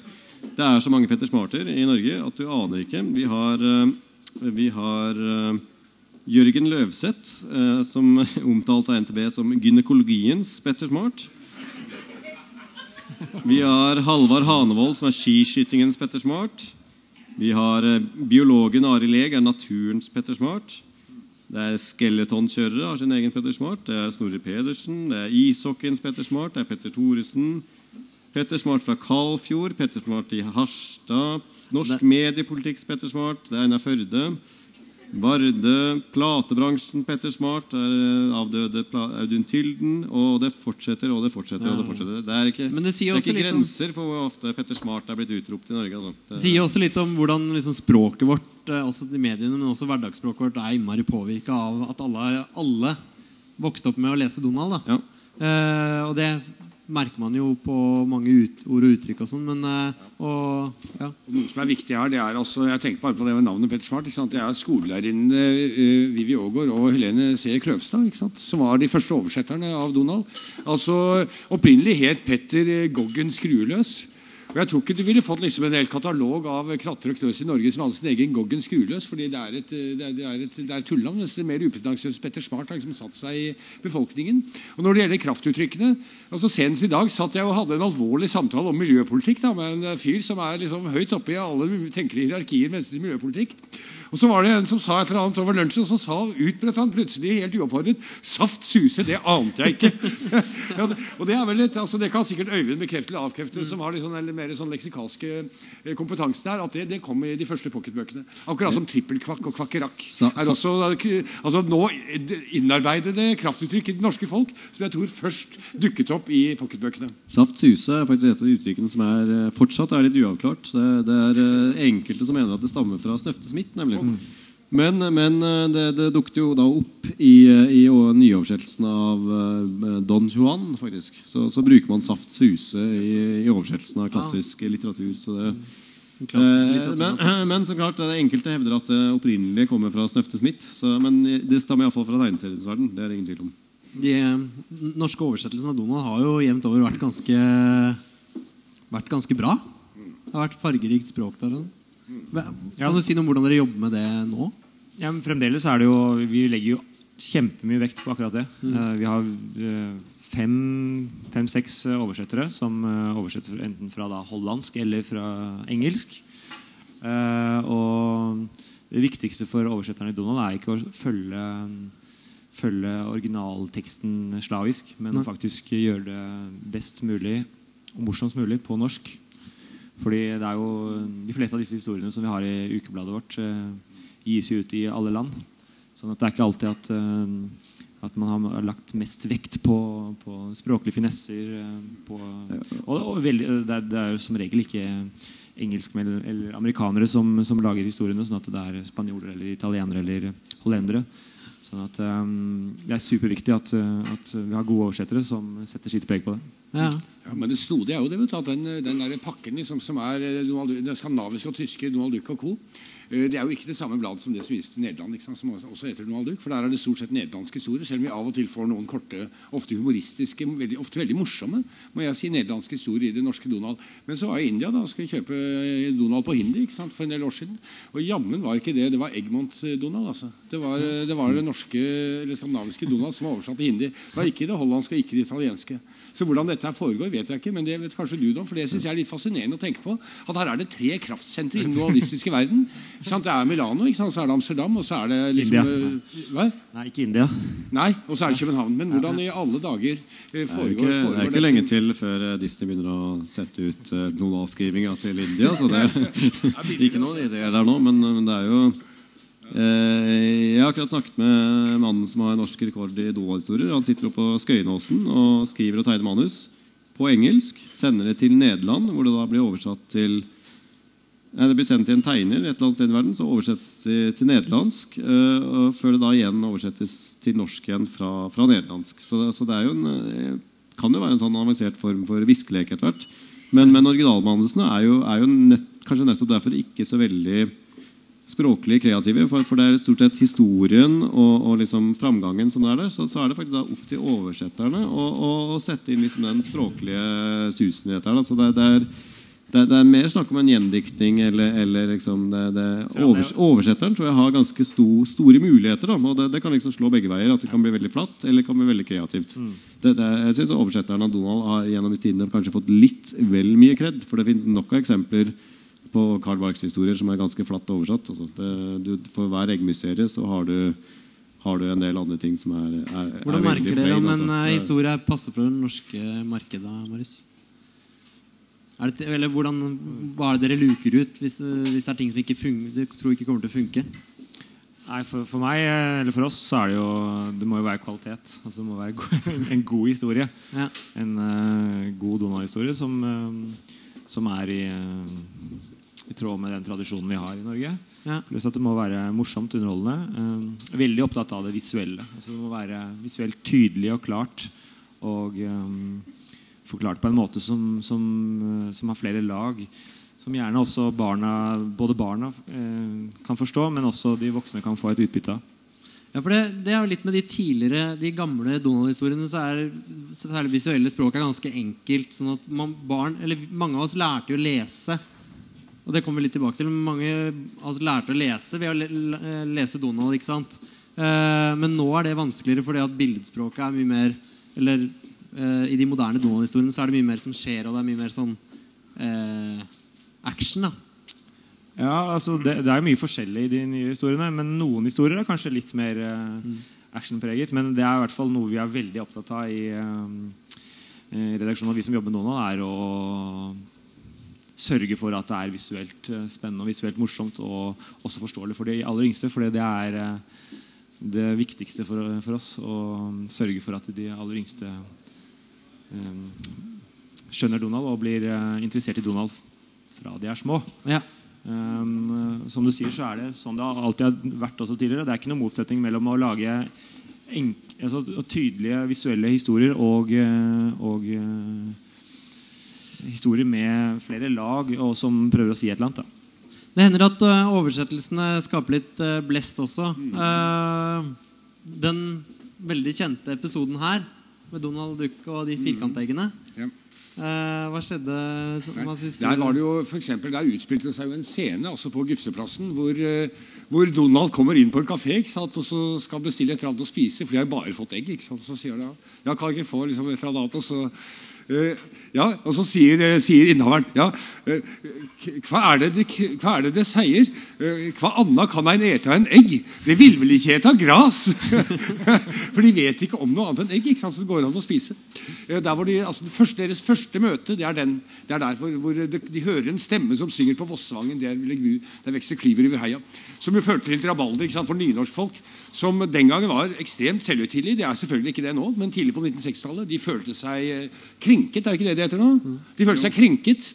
det er så mange Petter Smarter i Norge at du aner ikke. Vi har, vi har Jørgen Løvseth, som omtalt av NTB som gynekologiens Petter Smart. Vi har Halvard Hanevold, som er skiskytingens Petter Smart. Vi har eh, biologen Ari Leg, er naturens Petter Smart. Det er skeletonkjørere, har sin egen Petter Smart. Det er Snorre Pedersen. Det er ishockeyens Petter Smart. Det er Petter Thoresen. Petter Smart fra Kalfjord. Petter Smart i Harstad. Norsk mediepolitikks Petter Smart. Det er Einar Førde. Vardø, platebransjen, Petter Smart, er avdøde Audun Tylden. Og det fortsetter og det fortsetter. og Det fortsetter. Det er ikke, det det er ikke grenser om, for hvor ofte Petter Smart er blitt utropt i Norge. Altså. Det sier også litt om hvordan liksom, språket vårt, eh, også i mediene, men også hverdagsspråket vårt, er innmari påvirka av at alle, alle, vokste opp med å lese Donald. Ja. Eh, og det merker man jo på mange ut, ord og uttrykk og sånn. Men eh, og, ja. Noe som er viktig her, det er altså Jeg tenker bare på det med navnet Petter Smart. Det er skolelærerinnene uh, Vivi Aagaard og Helene C. Kløvstad som var de første oversetterne av Donald. Altså Opprinnelig het Petter Goggen Skrueløs. Og Jeg tror ikke du ville fått liksom en hel katalog av kratter og knøs i Norge som hadde sin egen Goggen Skrueløs, fordi det er et, det er, det er et, det er det mer upretensiøse Petter Smart har liksom satt seg i befolkningen. Og Når det gjelder kraftuttrykkene altså Senest i dag satt jeg og hadde en alvorlig samtale om miljøpolitikk da, med en fyr som er liksom høyt oppe i alle tenkelige hierarkier med miljøpolitikk. Og så var det en som sa et eller annet over lunsjen, og så sa utbredt han plutselig helt uoppfordret 'Saft suse'. Det ante jeg ikke. og Det er vel litt, altså det kan sikkert Øyvind bekrefte eller avkrefte, mm. som har litt sånn, mer sånn leksikalske eh, kompetanse der, at det, det kom i de første pocketbøkene. Akkurat som trippelkvakk og kvakkerakk. er også altså nå innarbeidede kraftuttrykk i det norske folk som jeg tror først dukket opp i pocketbøkene. Saft suse er faktisk et av de uttrykkene som er, eh, fortsatt er litt uavklart. Det, det er eh, enkelte som mener at det stammer fra Snøfte Smith, nemlig. Mm. Men, men eh, det, det, dukket jo da opp i, i nyoversettelsen av uh, Don Juan, faktisk. Så, så, bruker man saft suse i, i oversettelsen av klassisk litteratur. Så det, litteratur. men, men, så klart, det enkelte hevder at det opprinnelige kommer fra Snøfte Smith. Så, men det stammer iallfall fra tegneseriens verden. Det er det ingen tvil om. De norske oversettelsene av Donald har jo jevnt over vært ganske, vært ganske bra. Det har vært fargerikt språk der. Sånn. Kan du si noe om hvordan dere jobber med det nå? Ja, men fremdeles er det jo Vi legger jo kjempemye vekt på akkurat det. Mm. Uh, vi har uh, fem-seks fem, oversettere som uh, oversetter enten fra da, hollandsk eller fra engelsk. og det viktigste for oversetterne i Donald er ikke å følge, følge originalteksten slavisk, men Nei. faktisk gjøre det best mulig og morsomst mulig på norsk. Fordi det er jo De fleste av disse historiene som vi har i ukebladet vårt, eh, gis jo ut i alle land. Sånn at det er ikke alltid at, eh, at man har lagt mest vekt på, på språklige finesser. Eh, på, og, og veldig, det, er, det, er, jo som regel ikke engelskmenn eller amerikanere som, som, lager historiene, sånn at det er spanjoler eller italienere eller hollendere. Sånn at um, Det er superviktig at, at, vi har gode oversettere som setter sitt preg på det. Ja. ja men det snodige er jo det, vet du, at den, den der pakken liksom, som er Donald, den skandinaviske og tyske Donald Duck og co. Eh, det er jo ikke det samme bladet som det som vises til Nederland, som også heter Donald Duck. For der er det stort sett nederlandske historier, selv om vi av og til får noen korte, ofte humoristiske, veldig, ofte veldig morsomme må jeg si, nederlandske historier i det norske Donald. Men så var jeg i India da, og skulle kjøpe eh, Donald på hindi ikke sant, for en del år siden. Og jammen var ikke det. Det var Egmont-Donald. altså. Det var, eh, det var, det norske, eller skandinaviske Donald som var oversatt til hindi. Det var ikke det hollandske og ikke det italienske. Så hvordan dette her foregår, vet jeg ikke, men det vet kanskje du om. For det syns jeg er litt fascinerende å tenke på. At her er det tre kraftsentre i den dualistiske verden. Det er Milano, ikke sant? så er det Amsterdam, og så er det liksom India. Eh, hva? Nei, ikke India. Nei, og så er det København. Men hvordan i alle dager foregår, foregår det? Er ikke, det er ikke lenge til før eh, Disney begynner å sette ut uh, nolalskrivinga til India. Så det er ikke noen ideer der nå, men, men det er jo Eh, jeg har akkurat snakket med mannen som har norsk rekord i Donald-historier. Han sitter oppe på Skøyenåsen og skriver og tegner manus på engelsk. Sender det til Nederland, hvor det da blir oversatt til nei, Det blir sendt til en tegner et eller annet sted i verden, så oversettes det til nederlandsk. Og før det da igjen oversettes til norsk igjen fra, fra nederlandsk. Så, så, det er jo en, eh, kan jo være en sånn avansert form for viskelek etter hvert. Men, men originalmanusene er jo, er jo nett, kanskje nettopp derfor ikke så veldig språklig kreative. For, for, det er stort sett historien og, og liksom framgangen som er der. Så, så, er det faktisk da opp til oversetterne å, sette inn liksom den språklige susen i dette. Da. Så det, det, er det, det, er mer snakk om en gjendikting eller, eller liksom det, det, overs, Oversetteren tror jeg har ganske sto, store muligheter. Da, og det, kan liksom slå begge veier. At det kan bli veldig flatt eller kan bli veldig kreativt. Mm. jeg synes Oversetteren av Donald har gjennom tidene kanskje fått litt vel mye kred. For det finnes nok av eksempler på Carl Barks historier som er ganske flatt oversatt. Altså, du, for hver eggmysterie så har du har du en del andre ting som er, er Hvordan er merker dere om en altså. Eh, historie passer for det norske markedet? Marius? Det, eller hvordan, Hva er det dere luker ut hvis det, hvis det er ting som ikke funker, du tror ikke kommer til å funke? Nei, for, for, meg, eh, eller for oss, så er det jo Det må jo være kvalitet. Altså Det må være en god historie. Ja. En uh, god Donald-historie som, uh, som, er i, uh, i, tråd med den tradisjonen vi har i Norge. Ja. Pluss at det må være morsomt underholdende. Uh, veldig opptatt av det visuelle. Altså Det må være visuelt tydelig og klart. Og um, forklart på en måte som, som, eh, som, har flere lag. Som gjerne også barna, både barna eh, kan forstå, men også de voksne kan få et utbytte av. Ja, for det, det, er jo litt med De tidligere, de gamle Donald-historiene så er særlig visuelle språk er ganske enkelt. sånn at man, barn, eller Mange av oss lærte jo å lese. Og det kommer vi litt tilbake til. Mange av oss lærte å lese ved å lese Donald. ikke sant? Eh, men nå er det vanskeligere fordi at billedspråket er mye mer Eller uh, I de moderne Donald-historiene så er det mye mer som skjer, og det er mye mer sånn eh, action. da Ja, altså det, det, er mye forskjellig i de nye historiene, men noen historier er kanskje litt mer eh, mm. actionpreget. Men det er i hvert fall noe vi er veldig opptatt av i, i redaksjonen. Og vi som jobber med Donald, er å sørge for at det er visuelt spennende og visuelt morsomt og også forståelig for de aller yngste. For det er det viktigste for, for, oss å sørge for at de aller yngste um, skjønner Donald og blir eh, interessert i Donald fra de er små. Ja. Um, som du sier, så er det sånn det alltid har vært også tidligere. Det er ikke noen motsetning mellom å lage enk, altså, tydelige visuelle historier og, og historier med flere lag og som prøver å si et eller annet. Da. Det hender at uh, oversettelsene skaper litt uh, blest også. den veldig kjente episoden her med Donald Duck og de firkanteggene. mm. yeah. Uh, hva skjedde? Der var det jo for eksempel, der utspilte det seg jo en scene altså på Gufseplassen hvor, uh, hvor, Donald kommer inn på en kafé og så skal bestille et eller annet å spise, for de har bare fått egg. Så sier de ja, kan ikke få liksom, et eller annet, og så Uh, ja, Og så sier, uh, sier innehaveren ja, uh, hva, er det, hva er det det sier? hva annet kan ein ete av en egg? Det vil vel ikke ete gras? For de vet ikke om noe annet enn egg. ikke sant, som det går an å spise. der hvor de, altså, første, Deres første møte det er, den, det er der hvor, hvor de, de, hører en stemme som synger på Vossvangen. Der, der vokser klyver over heia. Som jo førte til rabalder for nynorskfolk som den gangen var ekstremt selvhøytidelige. Det er selvfølgelig ikke det nå, men tidlig på 1960-tallet. De følte seg eh, krenket. Er ikke det det heter nå? De følte seg krenket.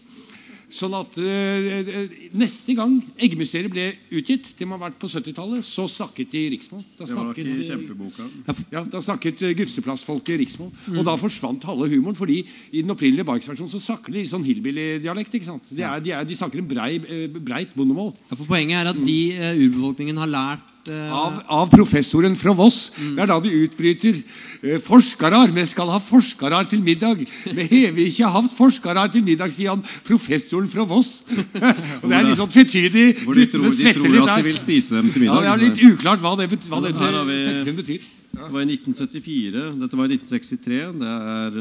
Sånn at uh, Neste gang Eggemysteriet ble utgitt, det må ha vært på 70-tallet, så snakket de riksmål. Da snakket, det var ikke i kjempeboka. Ja, Da snakket uh, Gufseplassfolket riksmål. Mm. Og da forsvant halve humoren, fordi i den opprinnelige Barks-versjonen så snakker de sånn hillbilly-dialekt. ikke sant? De, er, de, er, de, snakker en brei, breit bondemål. Ja, for Poenget er at de uh, urbefolkningen har lært av, av, professoren fra Voss. Mm. Det er da de utbryter eh, forskarar. Vi skal ha forskarar til middag. Vi har ikke hatt forskarar til middag, sier han professoren fra Voss. og Det er litt sånn tvetydig. Hvor de tror, de tror at de vil spise dem til middag. Ja, Det er litt uklart hva det, hva det, det, setningen betyr. Det var i 1974. Dette var i 1963. Det er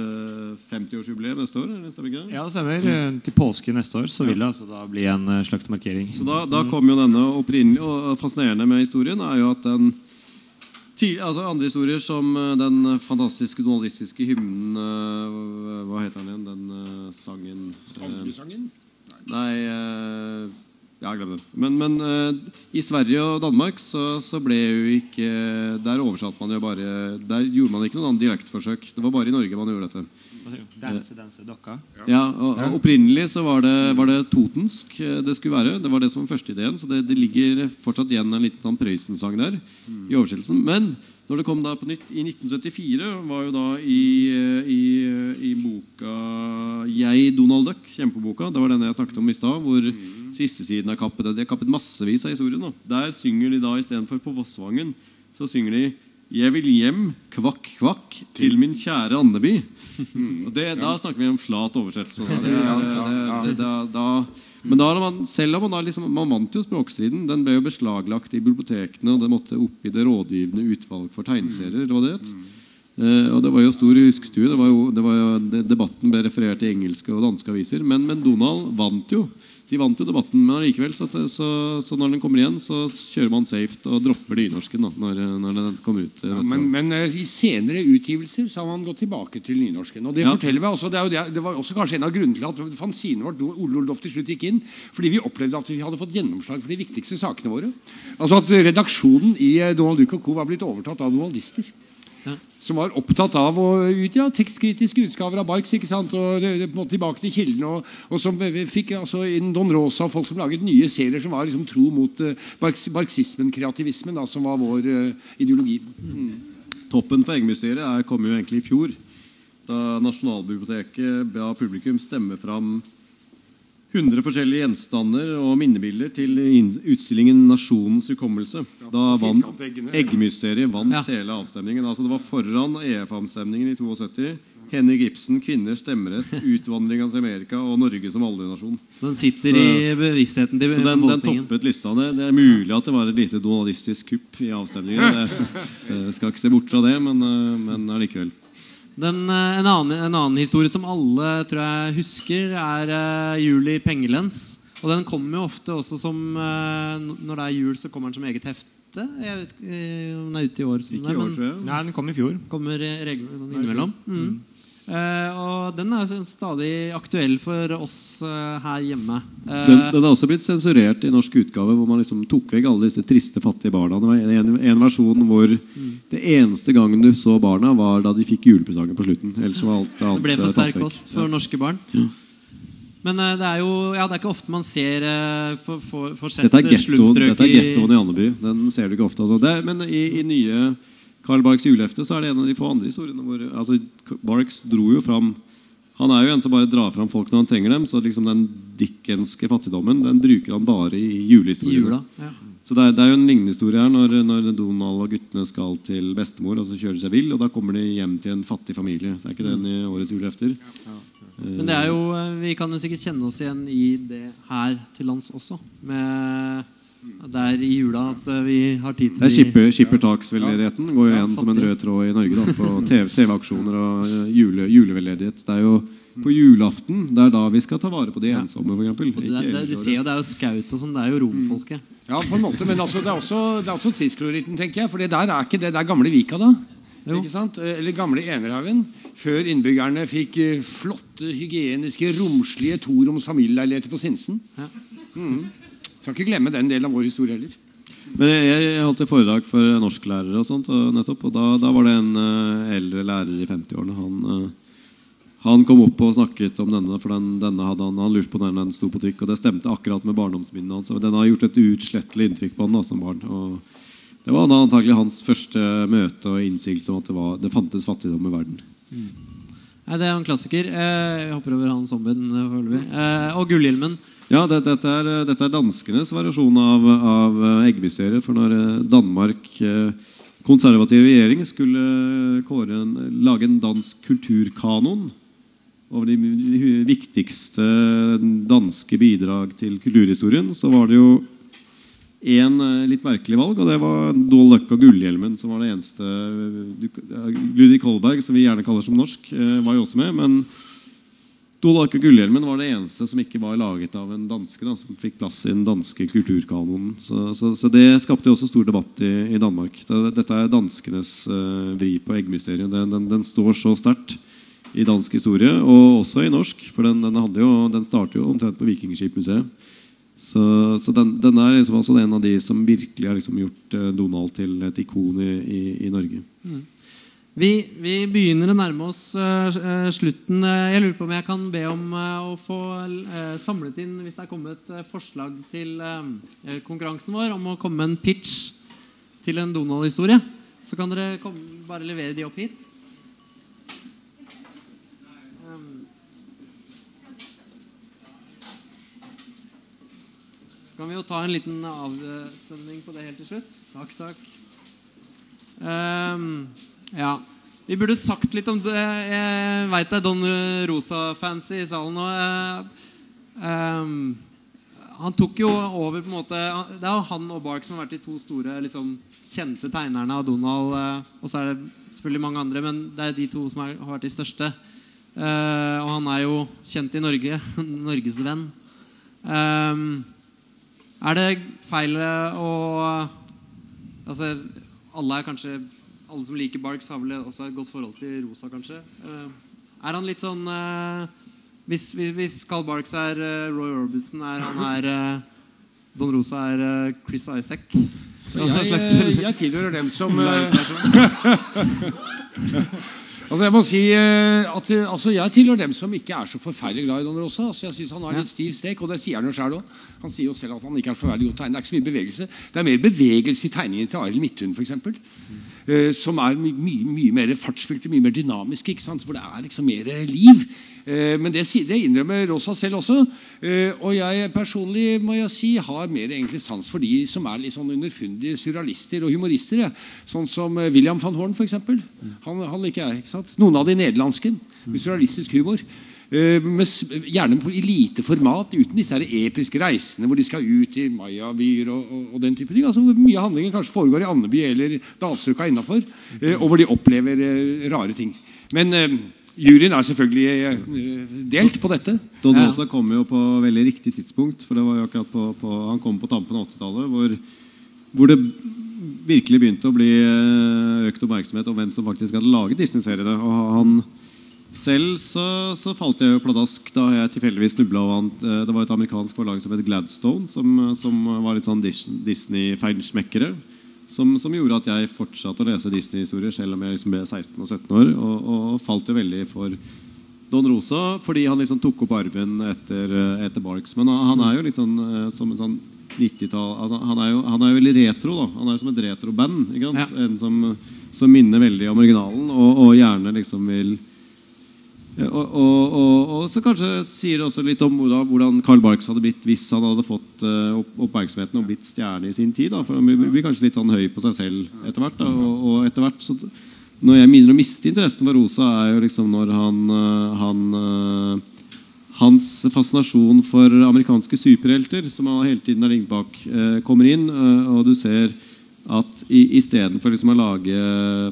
50-årsjubileum eh, neste år? Neste? Ja, det stemmer. Mm. Til påske neste år så vil det altså da bli en eh, slags markering. Så Da, da kom jo denne opprinnelig Og fascinerende med historien er jo at den altså Andre historier som den fantastiske donalistiske hymnen Hva heter den igjen? Den sangen Kongesangen? Nei, ja, glem det. Men, men uh, i Sverige og Danmark så, så, ble jo ikke Der oversatte man jo bare Der gjorde man ikke noen annen direktforsøk. Det var bare i Norge man gjorde dette. Danse, danse, dokka. Ja, og, og Opprinnelig så var det, var det, totensk eh, det skulle være. Det var det som var førsteideen. Så det, det, ligger fortsatt igjen en liten sånn Prøysen-sang der i oversettelsen. Men når det kom da på nytt i 1974, var jo da i, eh, i, eh, i boka 'Jeg, Donald Duck', kjempeboka, det var den jeg snakket om i stad, hvor mm. siste siden er kappet. De har kappet massevis av historien. Da. Der synger de da istedenfor på Vossvangen, så synger de Jeg vil hjem, kvakk, kvakk, til min kjære Andeby. Og det, Da snakker vi om flat oversettelse. Da. Det, det, det, da, da, men man, selv om man liksom, man vant jo språkstriden. Den ble jo beslaglagt i bibliotekene, og det måtte opp i det rådgivende utvalg for tegneserier. Det var det. Eh, og det var jo stor huskestue. Det var jo, det var jo, debatten ble referert i engelske og danske aviser. Men, men Donald vant jo. De vant jo debatten, men likevel, Så, så, så når den kommer igjen, så kjører man safe og dropper nynorsken da, når, når den kommer ut. eh, Ja, men, men eh, i senere utgivelser så har man gått tilbake til nynorsken. Og Det Ja. forteller meg også, det, jo det, var også kanskje en av grunnene til at fanzinen vårt Ole Oldof til slutt gikk inn. Fordi vi opplevde at vi hadde fått gjennomslag for de viktigste sakene våre. Altså At redaksjonen i Donald Duck Co. var blitt overtatt av donaldister. Som var opptatt av å ja, tekstkritiske utgaver av Barks. ikke sant, og på tilbake til kildene. Og, og som fikk altså inn Don Rosa og folk som laget nye serier som var liksom tro mot uh, marxismen, kreativismen, da, som var vår uh, ideologi. Toppen for Eggemysteriet er- kom jo egentlig i fjor. Da Nasjonalbiblioteket ba publikum stemme fram 100 forskjellige gjenstander og minnebilder til utstillingen 'Nasjonens hukommelse'. Da vant firkanteggene. Eggemysteriet vant Ja. hele avstemningen. Altså Det var foran EF-avstemningen i 72. Henrik Ibsen, kvinners stemmerett, utvandringa til Amerika og Norge som aldernasjon. Så den sitter Så- i bevisstheten til Så den, den toppet lista. Det, det er mulig at det var et lite donaldistisk kupp i avstemningen. Det, jeg skal ikke se bort fra det, men, eh, men allikevel. Den, eh, en, annen, en annen historie som alle tror jeg husker, er uh, Jul i pengelens. Og den kommer jo ofte også som uh, Når det er jul, så kommer den som eget hefte. Jeg vet ikke om den er ute i år. Ikke i år, tror jeg. Nei, den kom i fjor. kommer regelmessig sånn innimellom. Mm. Eh, og den er stadig aktuell for oss eh, her hjemme. Eh, Den, den er også blitt sensurert i norsk utgave, hvor man liksom tok vekk alle disse triste, fattige barna. Det var en, en versjon hvor det eneste gangen du så barna, var da de fikk julepresanger på slutten. Ellers var alt annet det ble for sterk kost for norske barn. Men eh, det er jo ja, det er ikke ofte man ser for, for, for Dette er gettoen i- Andeby. Den ser du ikke ofte. Altså. Det er, men i, i nye Carl Barks julehefte så er det en av de få andre historiene hvor altså, Barks dro jo fram Han er jo en som bare drar fram folk når han trenger dem. Så liksom den dickenske fattigdommen Den bruker han bare i jula. Ja. Så det er, det er jo en lignende historie her når, når Donald og guttene skal til bestemor, og så kjører de seg vill, og da kommer de hjem til en fattig familie. Så er ikke den i årets julehefter. Men det er jo, eh, vi kan jo sikkert kjenne oss igjen i det her til lands også. Med det er i jula at eh, vi har tid til Det er skipper, skippertaksveldedigheten går jo Ja, igjen som en rød tråd i Norge. da, På TV TV-aksjoner og eh, jule, juleveldedighet. Det er jo på julaften det er da vi skal ta vare på de ensomme, f.eks. Det, er- det, vi ser jo det er jo skaut og sånn. Det er jo romfolket. Ja, på en måte, Men altså, det er også, det er også tidskloritten, tenker jeg. For det der er ikke det der gamle Vika, da. Jo. Ikke sant? Eller gamle Enerhaugen. Før innbyggerne fikk eh, flotte, hygieniske, romslige toroms familieleiligheter på Sinsen. Ja. Skal ikke glemme den delen av vår historie heller. Men jeg, holdt et foredrag for norsklærere, og sånt, og nettopp, og da, da var det en eh, eldre lærer i 50-årene. Han, eh, han kom opp og snakket om denne, for den, denne hadde han, han lurte på når den sto på trykk. Og det stemte akkurat med barndomsminnene hans. Den har gjort et uutslettelig inntrykk på han da, som barn. og Det var da antagelig hans første møte og innsigelse om at det, var, det fantes fattigdom i verden. Nei, Det er en klassiker. Eh, Jeg hopper over Hans zombien eh, foreløpig. Eh, Og Gullhjelmen. Ja, det, dette, er, dette er danskenes variasjon av, av eggemysteriet. For når eh, Danmark, eh, konservativ regjering, skulle en, lage en dansk kulturkanon over de viktigste danske bidrag til kulturhistorien, så var det jo én litt merkelig valg, og det var Donald Duck og Gullhjelmen, som var det eneste Ludvig Holberg, som vi gjerne kaller som norsk, eh, var jo også med. men Donald Gullhjelmen var det eneste som ikke var laget av en danske. Da, som fikk plass i den danske kulturkanonen. Så, så, så det skapte også stor debatt i, i Danmark. Dette er danskenes uh, vri på eggmysteriet. Den, den, den står så sterkt i dansk historie, og også i norsk. For den, den, jo, den starter jo omtrent på Vikingskipmuseet. Så, så den, den er liksom en av de som virkelig har liksom gjort eh, Donald til et ikon i, i, i Norge. Vi, vi begynner å nærme oss eh, slutten. Eh, Jeg lurer på om jeg kan be om uh, å få uh, samlet inn hvis det er kommet forslag til konkurransen vår om å komme med en pitch til en Donald-historie. Så kan dere komme, bare levere de opp hit. Um, Så kan vi jo ta en liten avstemning på det helt til slutt. Takk, takk. Um, ja. Vi burde sagt litt om det. Jeg veit det er Don Rosa-fans i salen nå. Um, han tok jo over på en måte Det er han og Bark som har vært de to store liksom, kjente tegnerne av Donald. Uh, og så er det selvfølgelig mange andre, men det er de to som har vært de største. Uh, og han er jo kjent i Norge. Norgesvenn. Um, er det feil å Altså, alle er kanskje Alle som liker Barks, har vel også et godt forhold til Rosa, kanskje. Uh, er han litt sånn hvis, hvis, Carl Barks er Roy Orbison, er han her Don Rosa er Chris Isaac? Så jeg, jeg tilhører dem som Altså Jeg må si at altså jeg tilhører dem som ikke er så forferdelig glad i Don Rosa. Altså jeg synes Han har litt stiv strek, og det sier han jo selv også. Han sier jo selv at han ikke er så forferdelig god tegner. Det er ikke så mye bevegelse. Det er mer bevegelse i tegningen til Arild Midthun f.eks. Uh, som er mye, mye, mye mer fartsfylte, mye mer dynamiske. ikke sant? Hvor det er liksom mer liv. Uh, men det, det, innrømmer Rosa selv også. Uh, og jeg personlig må jeg si, har mer egentlig sans for de som er litt sånn underfundige surrealister og humorister. Sånn som William van Horn, f.eks. Han, han liker jeg. ikke sant? Noen av de nederlandske. Surrealistisk humor. Med, gjerne i lite format, uten disse her episke reisene hvor de skal ut i mayabyer og, og, og, den type ting. Altså, hvor mye av handlingen kanskje foregår i Andeby eller Dalsøka innafor, og hvor de opplever rare ting. Men juryen er selvfølgelig delt på dette. Don Rosa kom jo på veldig riktig tidspunkt. for det var jo akkurat på, på Han kom på tampen av 80-tallet, hvor, hvor det virkelig begynte å bli økt oppmerksomhet om hvem som faktisk hadde laget Disney-seriene. Og han selv så, så, falt jeg jo pladask da jeg tilfeldigvis snubla over Det var et amerikansk forlag som het Gladstone, som, som var litt sånn Disney-feinschmeckere. Som, som, gjorde at jeg fortsatte å lese Disney-historier selv om jeg liksom ble 16 og 17 år. Og, og, falt jo veldig for Don Rosa fordi han liksom tok opp arven etter, etter Barks. Men han er jo litt sånn som en sånn 90-tall altså, han, han er jo veldig retro. da Han er jo som et retroband. Ja. En som, som, minner veldig om originalen, og, og gjerne liksom vil og, og, og, og, så kanskje sier det også litt om hvordan, Carl Barks hadde blitt hvis han hadde fått uh, oppmerksomheten og blitt stjerne i sin tid. Da. For Han blir kanskje litt sånn høy på seg selv etter hvert. Og, etter hvert så, Når jeg minner å miste interessen for Rosa, er jo liksom når han, uh, han uh, Hans fascinasjon for amerikanske superhelter, som han hele tiden har ligget bak, kommer inn. og du ser at istedenfor liksom å lage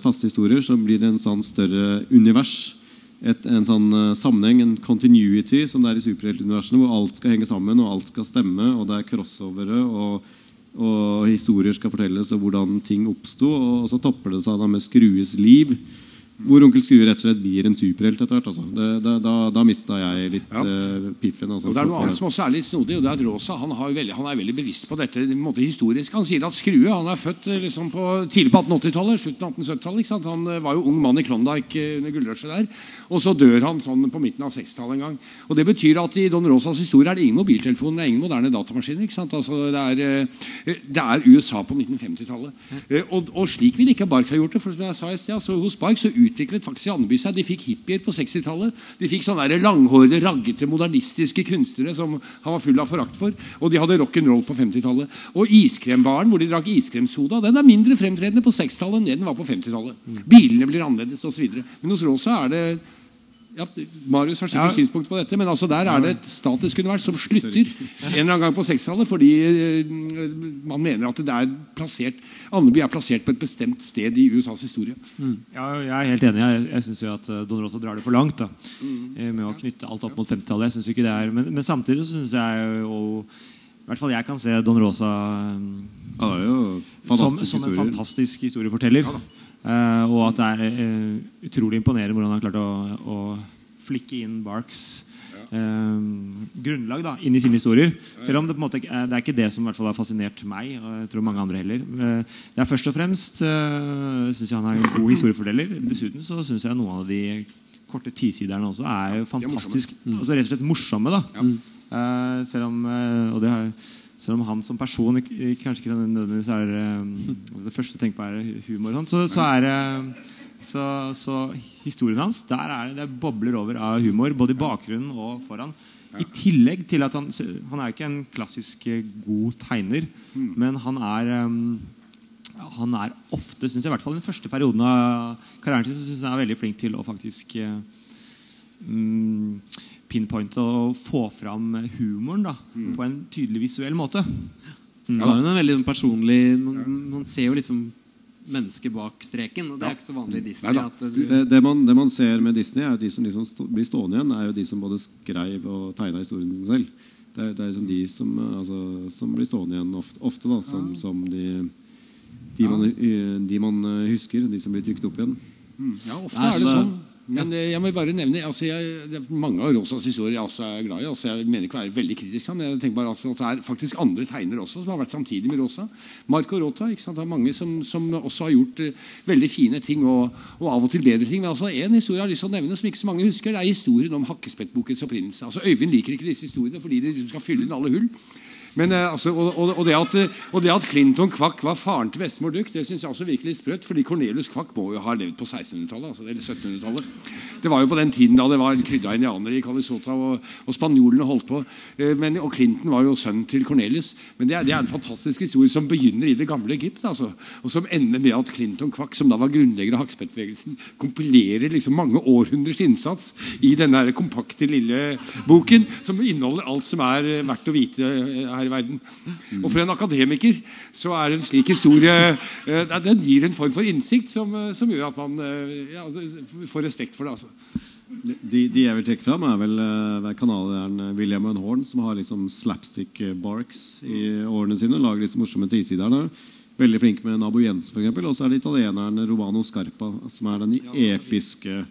faste historier, så blir det en sånn større univers et, en sånn uh, sammenheng, en continuity, som det er i superheltuniversene, hvor alt skal henge sammen og alt skal stemme, og det er crossovere, og, og historier skal fortelles, og hvordan ting oppsto. Og, så topper det seg da med Skrues liv, hvor onkel Skrue rett og slett blir en superhelt etter hvert. Altså. Det, det, da da mista jeg litt ja. uh, piffen. Altså, og det er noe annet som også er litt snodig, og det er at Rosa han, veldig, han er veldig bevisst på dette måte, historisk. Han sier at Skrue han er født eh, liksom, på, tidlig på 1880-tallet. Slutten av 1870-tallet. Han uh, var jo ung mann i Klondyke under gullrushet der. Og så dør han sånn på midten av 60-tallet en gang. Og Det betyr at i Don Rosas historie er det ingen mobiltelefoner, det er ingen moderne datamaskiner. ikke sant? Altså, det, er, det er USA på 1950-tallet. Og, og, slik ville ikke Bark ha gjort det. for som jeg sa i sted, altså, Hos Bark så utviklet faktisk i Andeby seg. De fikk hippier på 60-tallet. De fikk sånne langhårede, raggete, modernistiske kunstnere som han var full av forakt for. Og de hadde rock'n'roll på 50-tallet. Og iskrembaren hvor de drakk iskremsoda, den er mindre fremtredende på 60-tallet enn den var på 50-tallet. Bilene blir annerledes osv. Men hos Rosa er det ja, Marius har sikkert ja. synspunkt på dette, men altså der er det et statisk univers som slutter en eller annen gang på 60-tallet fordi uh, man mener at det er plassert Andeby er plassert på et bestemt sted i USAs historie. Mm. Ja, jeg er helt enig. Jeg, jeg syns at eh, Don Rosa drar det for langt da, mm. Eh, med å knytte alt opp mot 50-tallet. Jeg synes ikke det er, Men, men samtidig syns jeg jo i hvert fall jeg kan se Don Rosa ja, som, som, en fantastisk historieforteller. Ja, og at det er uh, utrolig imponerende hvordan han har klart å, å flikke inn Barks uh, grunnlag da, inn i sine historier. Selv om det på en måte det er ikke det som i hvert fall har fascinert meg. Og jeg tror mange andre heller Det er først og fremst uh, synes jeg han er en god historiefordeler. Dessuten så syns jeg noen av de korte tisiderne også er fantastisk. Altså rett og slett morsomme. da Selv om Og det har selv om han som person kanskje ikke nødvendigvis er eh, det første å tenke på er humor, så, så, er så, så, historien hans der er det, det bobler over av humor, både i bakgrunnen og foran. I tillegg til at han Han er ikke en klassisk eh, god tegner, mm. men han er han er ofte, synes jeg, i hvert fall den første perioden av karrieren sin, synes jeg han er veldig flink til å faktisk eh, mm, pinpointe og få fram humoren da, Mm. på en tydelig visuell måte. Så har hun en veldig personlig man, man ser jo liksom mennesker bak streken, og det er ikke så vanlig i Disney. At du, Det, det, man, det man ser med Disney, er at de som liksom stå, blir stående igjen, er jo de som både skrev og tegna historien sin selv. Det er, det er liksom de som, altså, som blir stående igjen ofte, ofte da, som, som de, de, man, de man eh, husker, de som blir trykket opp igjen. Ja, ofte Nei, er det sånn. Men ja. jeg må bare nevne altså jeg, Mange av Rosas historier jeg også er glad i. altså Jeg mener ikke å være veldig kritisk. Men jeg tenker bare altså at det er faktisk andre tegnere også som har vært samtidig med Rosa. Marco Rota. ikke sant? Det er mange som, som også har gjort uh, veldig fine ting, og, og av og til bedre ting. Men altså en historie jeg har lyst til å nevne som ikke så mange husker, det er historien om Hakkespettbokens opprinnelse. Altså Øyvind liker ikke disse historiene fordi de liksom skal fylle inn alle hull. Men, eh, altså, og, og, det at, og det at Clinton Kvakk var faren til bestemor Duck, det syns jeg også virkelig sprøtt. fordi Cornelius Kvakk må jo ha levd på 1600-tallet. Altså, eller 1700-tallet. Det var jo på den tiden da det var krydda indianere i Calisota, og, spanjolene holdt på. Eh, Men, og Clinton var jo sønnen til Cornelius. Men det er, det er en fantastisk historie som begynner i det gamle Egypt. Altså, og som ender med at Clinton Kvakk, som da var grunnlegger av hakkespettbevegelsen, kompilerer liksom mange århundres innsats i denne her kompakte, lille boken, som inneholder alt som er eh, verdt å vite eh, her i verden. Og for en akademiker så er en slik historie eh, Den gir en form for innsikt som, eh, som gjør at man eh, ja, får respekt for det. altså. De, de jeg vil trekke fram, er vel uh, kanaleren William and Horn, som har liksom slapstick barks i årene sine. Lager disse morsomme trisiderne. Veldig flink med Nabo Jensen, f.eks. Og så er det italieneren Romano Scarpa, som er den episke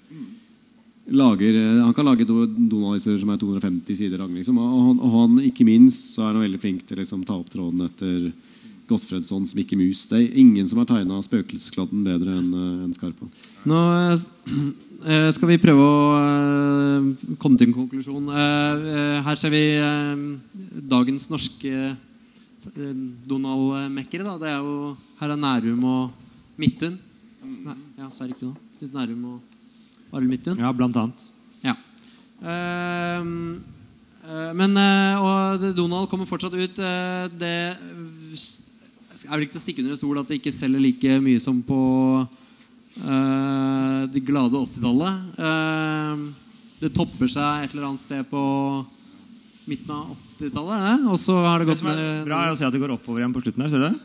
lager, eh, Han kan lage do- Donald-historier som er 250 sider lange. Liksom. Og, han, og han, ikke minst, så er han veldig flink til å liksom, ta opp tråden etter Gottfredsson som ikke mus. Det er ingen som har tegna spøkelseskladden bedre enn en Skarpa. Nå eh, skal vi prøve å eh, komme til en konklusjon. Eh, eh, her ser vi eh, dagens norske eh, Donald-mekkere. da. Det er jo, her er Nærum og Midtun. Nei, ja, sa jeg riktig nå? Nærum og Arild Midtun. Ja, blant annet. Ja. Ehm, eh, men eh, Og Donald kommer fortsatt ut. eh, det er vel ikke til å stikke under en stol at det ikke selger like mye som på eh, det glade 80-tallet. Ehm, det topper seg et eller annet sted på midten av 80-tallet. er det? Og så har det Det gått det er bra, er å se at det går oppover igjen på slutten her. Ser du det?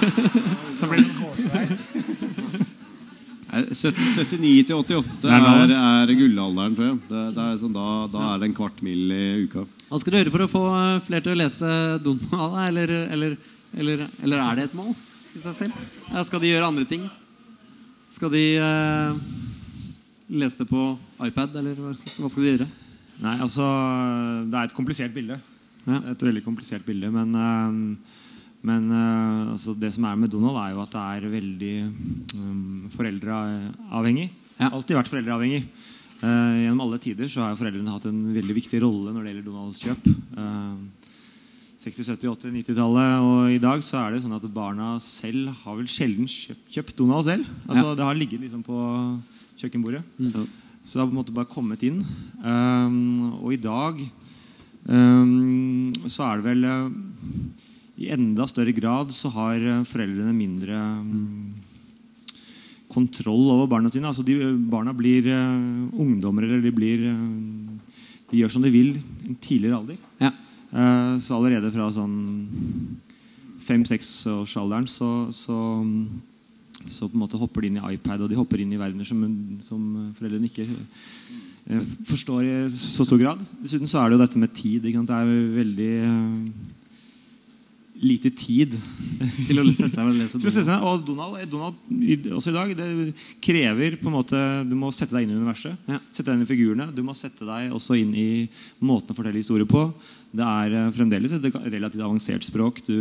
Så blir det en gåteveis. Nei, 70 79 til 88 er er, er gullalderen, tror jeg. Det, det er sånn, da, da er det en kvart mil i uka. Hva skal du gjøre for å få eh, flere til å lese Donald? Eller, eller, eller, eller er det et mål i seg selv? Ja, skal de gjøre andre ting? Skal de eh, lese det på iPad, eller hva hva skal de gjøre? Nei, altså Det er et komplisert bilde. Ja. Et veldig komplisert bilde. Men, eh, men uh, altså det som er med Donald, er jo at det er veldig um, foreldreavhengig. Ja. Alltid vært foreldreavhengig. Uh, gjennom alle tider så har foreldrene hatt en veldig viktig rolle når det gjelder Donalds kjøp. Uh, 60-, 70-, 80-, 90-tallet. Og i dag så er det sånn at barna selv har vel sjelden kjøpt, kjøpt Donald selv. Altså Det har ligget liksom på kjøkkenbordet. Så det har på en måte bare kommet inn. Um, og i dag um, så er det vel uh, I enda større grad så har uh, foreldrene mindre um, kontroll over barna sine. Altså de, barna blir uh, ungdommer, eller de blir uh, De gjør som de vil i en tidligere alder. Ja. Uh, så allerede fra sånn fem-seksårsalderen så, så, så på en måte hopper de inn i iPad, og de hopper inn i verdener som, som foreldrene ikke eh, forstår i så stor grad. Dessuten så er det jo dette med tid. Det er veldig eh, lite tid Til å sette seg og lese Donald? seg ned. Og Donald, Donald også i dag det krever på en måte Du må sette deg inn i universet. Ja. Sette deg inn i figurene. Du må sette deg også inn i måten å fortelle historier på. Det er eh, fremdeles et relativt avansert språk. Du,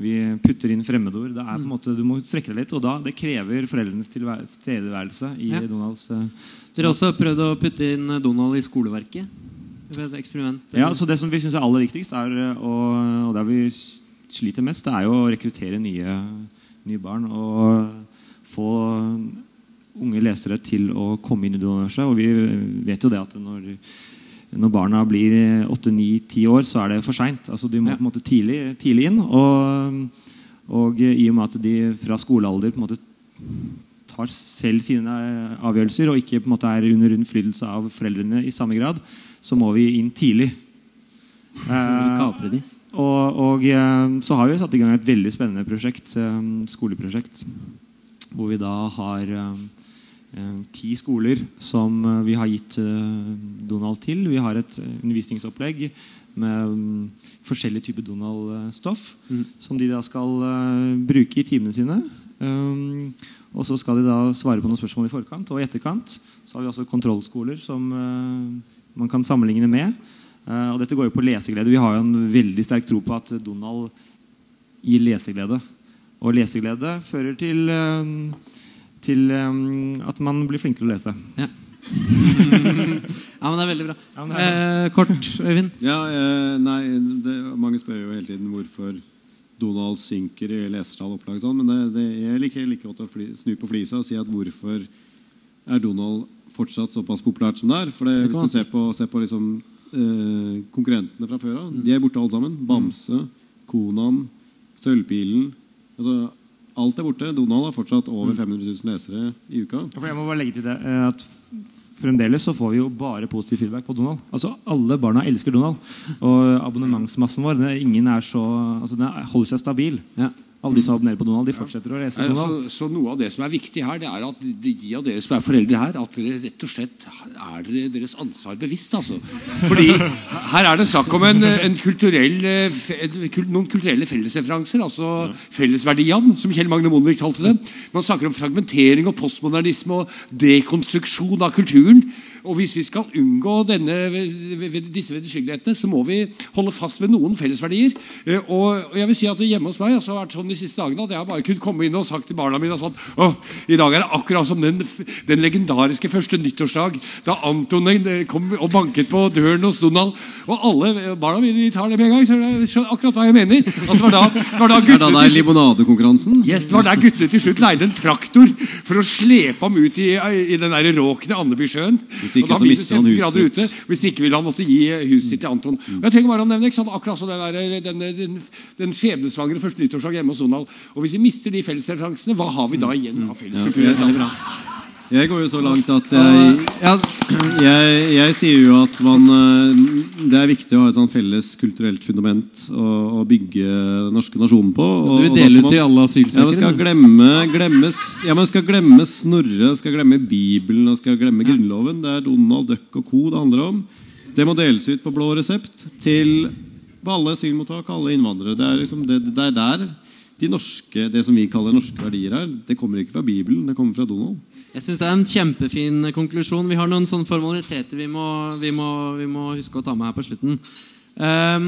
vi putter inn fremmedord. Det er på en måte, du må strekke deg litt. Og da, det krever foreldrenes tilstedeværelse i Ja. Donalds eh, Dere har også prøvd å putte inn Donald i skoleverket? Ved et eksperiment? Ja, så Det som vi syns er aller viktigst, er, og, og der vi sliter mest, det er jo å rekruttere nye, nye barn. Og få unge lesere til å komme inn i universet. Og vi vet jo det at når, når barna blir åtte-ni-ti år, så er det for seint. Altså, de må Ja. på en måte tidlig, tidlig inn. Og, Og i og med at de fra skolealder på en måte tar selv sine avgjørelser og ikke på en måte er under innflytelse av foreldrene i samme grad, så må vi inn tidlig. Eh. Og, og eh, så har vi satt i gang et veldig spennende prosjekt, eh, skoleprosjekt, hvor vi da har eh, ti skoler som vi har gitt Donald til. Vi har et undervisningsopplegg med forskjellige forskjellig type Donald-stoff, som de da skal bruke i timene sine. Og så skal de da svare på noen spørsmål i forkant og i etterkant. Så har vi også kontrollskoler som man kan sammenligne med. Eh, og dette går jo på leseglede. Vi har jo en veldig sterk tro på at Donald gir leseglede. Og leseglede fører til, eh, til eh, at man blir flinkere til å lese. Ja. ja, men det er veldig bra. Ja, er Eh, kort, Øyvind. Ja, eh, nei, det, Mange spør jo hele tiden hvorfor Donald synker i lesertall og opplag. Sånn, men det, det, jeg liker like godt å fly, snu på flisa og si at hvorfor er Donald fortsatt såpass populært som det er? For det, Det Hvis du ser på, ser på liksom, eh, konkurrentene fra før av, de er borte alle sammen. Bamse, Konan, Sølvpilen. Altså, alt er borte. Donald har fortsatt over 500 000 lesere i uka. Jeg må bare legge til det eh, at Fremdeles så får vi jo bare positiv feedback på Donald. Altså Alle barna elsker Donald. Og abonnementsmassen vår det, ingen er så, altså den er- holder seg stabil. Ja. Alle de som abonnerer på Donald, de fortsetter å lese Donald. Så, så noe av det som er viktig her, det er at de, de av dere som er foreldre her, at dere rett og slett er dere deres ansvar bevisst. altså. Fordi her er det snakk om en, en kulturell, noen kulturelle fellesreferanser. altså Fellesverdiene, som Kjell Magne Bondevik kalte det. Man snakker om fragmentering og postmodernisme og dekonstruksjon av kulturen. Og hvis vi skal unngå denne, disse vederskyggelighetene, så må vi holde fast ved noen fellesverdier. Eh, Og, jeg vil si at Hjemme hos meg altså, har det vært sånn de siste dagene at jeg har bare kunnet komme inn og sagt til barna mine sånn, I dag er det akkurat som den, den legendariske første nyttårsdag da Anton eh, kom og banket på døren hos Donald. Og alle eh, barna mine de tar det med en gang. Så det er akkurat hva jeg mener. At det var da, det var da guttene der limonadekonkurransen? Yes, det var der guttene til slutt leide en traktor for å slepe ham ut i, i den råken i Andebysjøen. Hvis ikke så mister han huset sitt. Ute. Hvis ikke ville han måtte gi eh, huset sitt til Anton. Og jeg trenger bare å nevne ikke sant? akkurat den, der, den, den, den skjebnesvangre første nyttårsdag hjemme hos Donald. Og hvis vi mister de fellesreferansene, hva har vi da igjen av felleskultur? Jeg går jo så langt at jeg, jeg, jeg sier jo at man, eh, det er viktig å ha et sånn felles kulturelt fundament å, bygge den norske nasjonen på. Og, du dele ut til alle Ja, man skal asylsøkere? glemme, glemmes, ja, man skal glemme Snorre, skal glemme Bibelen og skal glemme Grunnloven. Det er Donald Duck og co. det handler om. Det må deles ut på blå resept til alle asylmottak, alle innvandrere. Det er, liksom, det, det er der de norske, det som vi kaller norske verdier er. Det kommer ikke fra Bibelen, det kommer fra Donald. Jeg syns det er en kjempefin konklusjon. Vi har noen sånne formaliteter vi må, vi må, vi må huske å ta med her på slutten. Eh,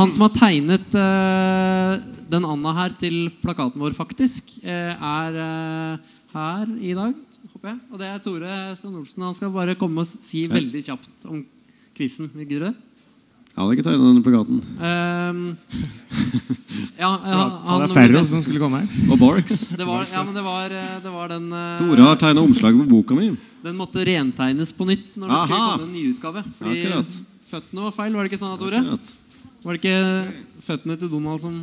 han som har tegnet uh, den Anna her til plakaten vår, faktisk, uh, er uh, her i dag. håper jeg Og det er Tore Strand Olsen. Han skal bare komme og si veldig kjapt om quizen. Gidder du det? Jeg hadde ikke tegnet denne plakaten. Um, ja, ja, Så det er færre som skulle komme her. Og Barks. det var, ja, men det var, eh, det var den eh, Tore har tegna omslaget på boka mi. Den måtte rentegnes på nytt når det skulle komme en nyutgave. Fordi Akkurat. føttene var feil. Var det ikke sånn, Tore? Akkurat. Var det ikke føttene til Donald som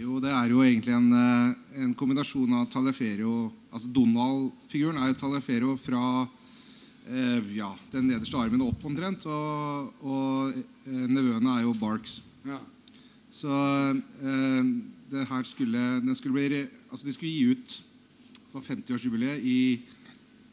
Jo, det er jo egentlig en, eh, en kombinasjon av Taleferio Altså Donald-figuren er jo Taleferio fra ja, den nederste armen opp omtrent. Og, og eh, nevøene er jo Barks. Så eh, det her skulle, den skulle bli, altså De skulle gi ut på 50-årsjubileet i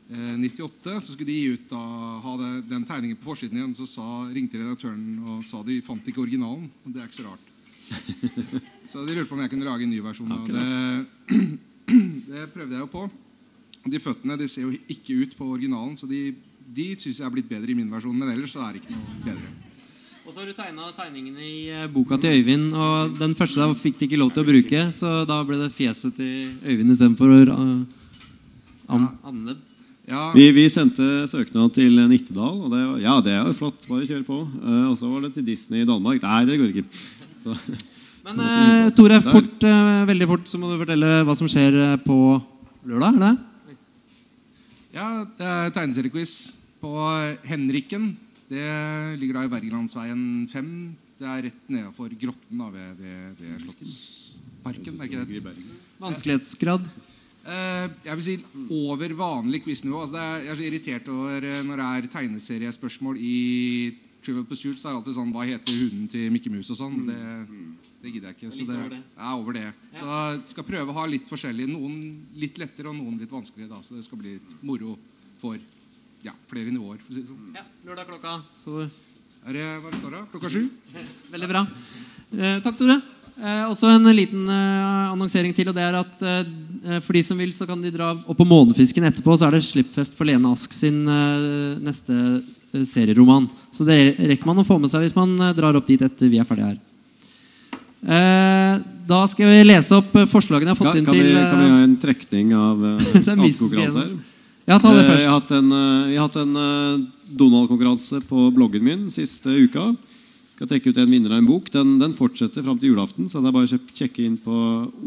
eh, 98. Så skulle de gi ut da, ha det, den tegningen på forsiden igjen. Så sa, ringte redaktøren og sa de fant ikke originalen. Og det er ikke så rart. Så de lurte på om jeg kunne lage en ny versjon. Det, det prøvde jeg jo på. De føttene de ser jo ikke ut på originalen, så de, de syns jeg er blitt bedre i min versjon. Men ellers så er det ikke noe bedre. Og så har du tegna tegningene i eh, boka til Øyvind. Og den første da fikk de ikke lov til å bruke, så da ble det fjeset til Øyvind istedenfor uh, An Anne. Ja, Vi, vi sendte søknad til Nittedal, og det, ja, det er jo flott. Bare kjør på. Uh, og så var det til Disney i Danmark. Nei, det går ikke. Så, Men uh, Tore, fort, eh, veldig fort så må du fortelle hva som skjer eh, på lørdag. er det? Ja det er tegneseriequiz på Henriken. Det ligger da i Wergelandsveien 5. Det er rett nedenfor grotten da, ved, ved, ved Slottsparken. er ikke det? Vanskelighetsgrad? Eh, jeg vil si over vanlig quiznivå. Altså det er, jeg er så irritert over eh, når det er tegneseriespørsmål i Trivial Pursuit. Så er det alltid sånn Hva heter hunden til Mickey Mouse og sånn. Det, det gidder jeg ikke. Så det er over det. Så jeg skal prøve å ha litt forskjellig. Noen litt lettere og noen litt vanskeligere. Da, så det skal bli litt moro for ja, flere nivåer. For å si det sånn. Ja, lørdag klokka. Så Er det, hva står det? Klokka sju? Veldig bra. Eh, takk, Tore. Eh, også en liten eh, annonsering til. og det er at eh, For de som vil, så kan de dra opp på Månefisken etterpå. Så er det slippfest for Lene Ask sin eh, neste eh, serieroman. Så det rekker man å få med seg hvis man eh, drar opp dit etter vi er ferdige her. Eh, da skal vi lese opp eh, forslagene jeg har fått inn til kan vi gjøre ha en trekning av uh, Det er Mises konkurranse her? Ja, ta det Eh, først. Jeg har hatt en, eh, har hatt en eh, Donald-konkurranse på bloggen min siste uka. Skal trekke ut en vinner av en bok. Den, den fortsetter fram til julaften. Så det er bare å sjek- sjekke inn på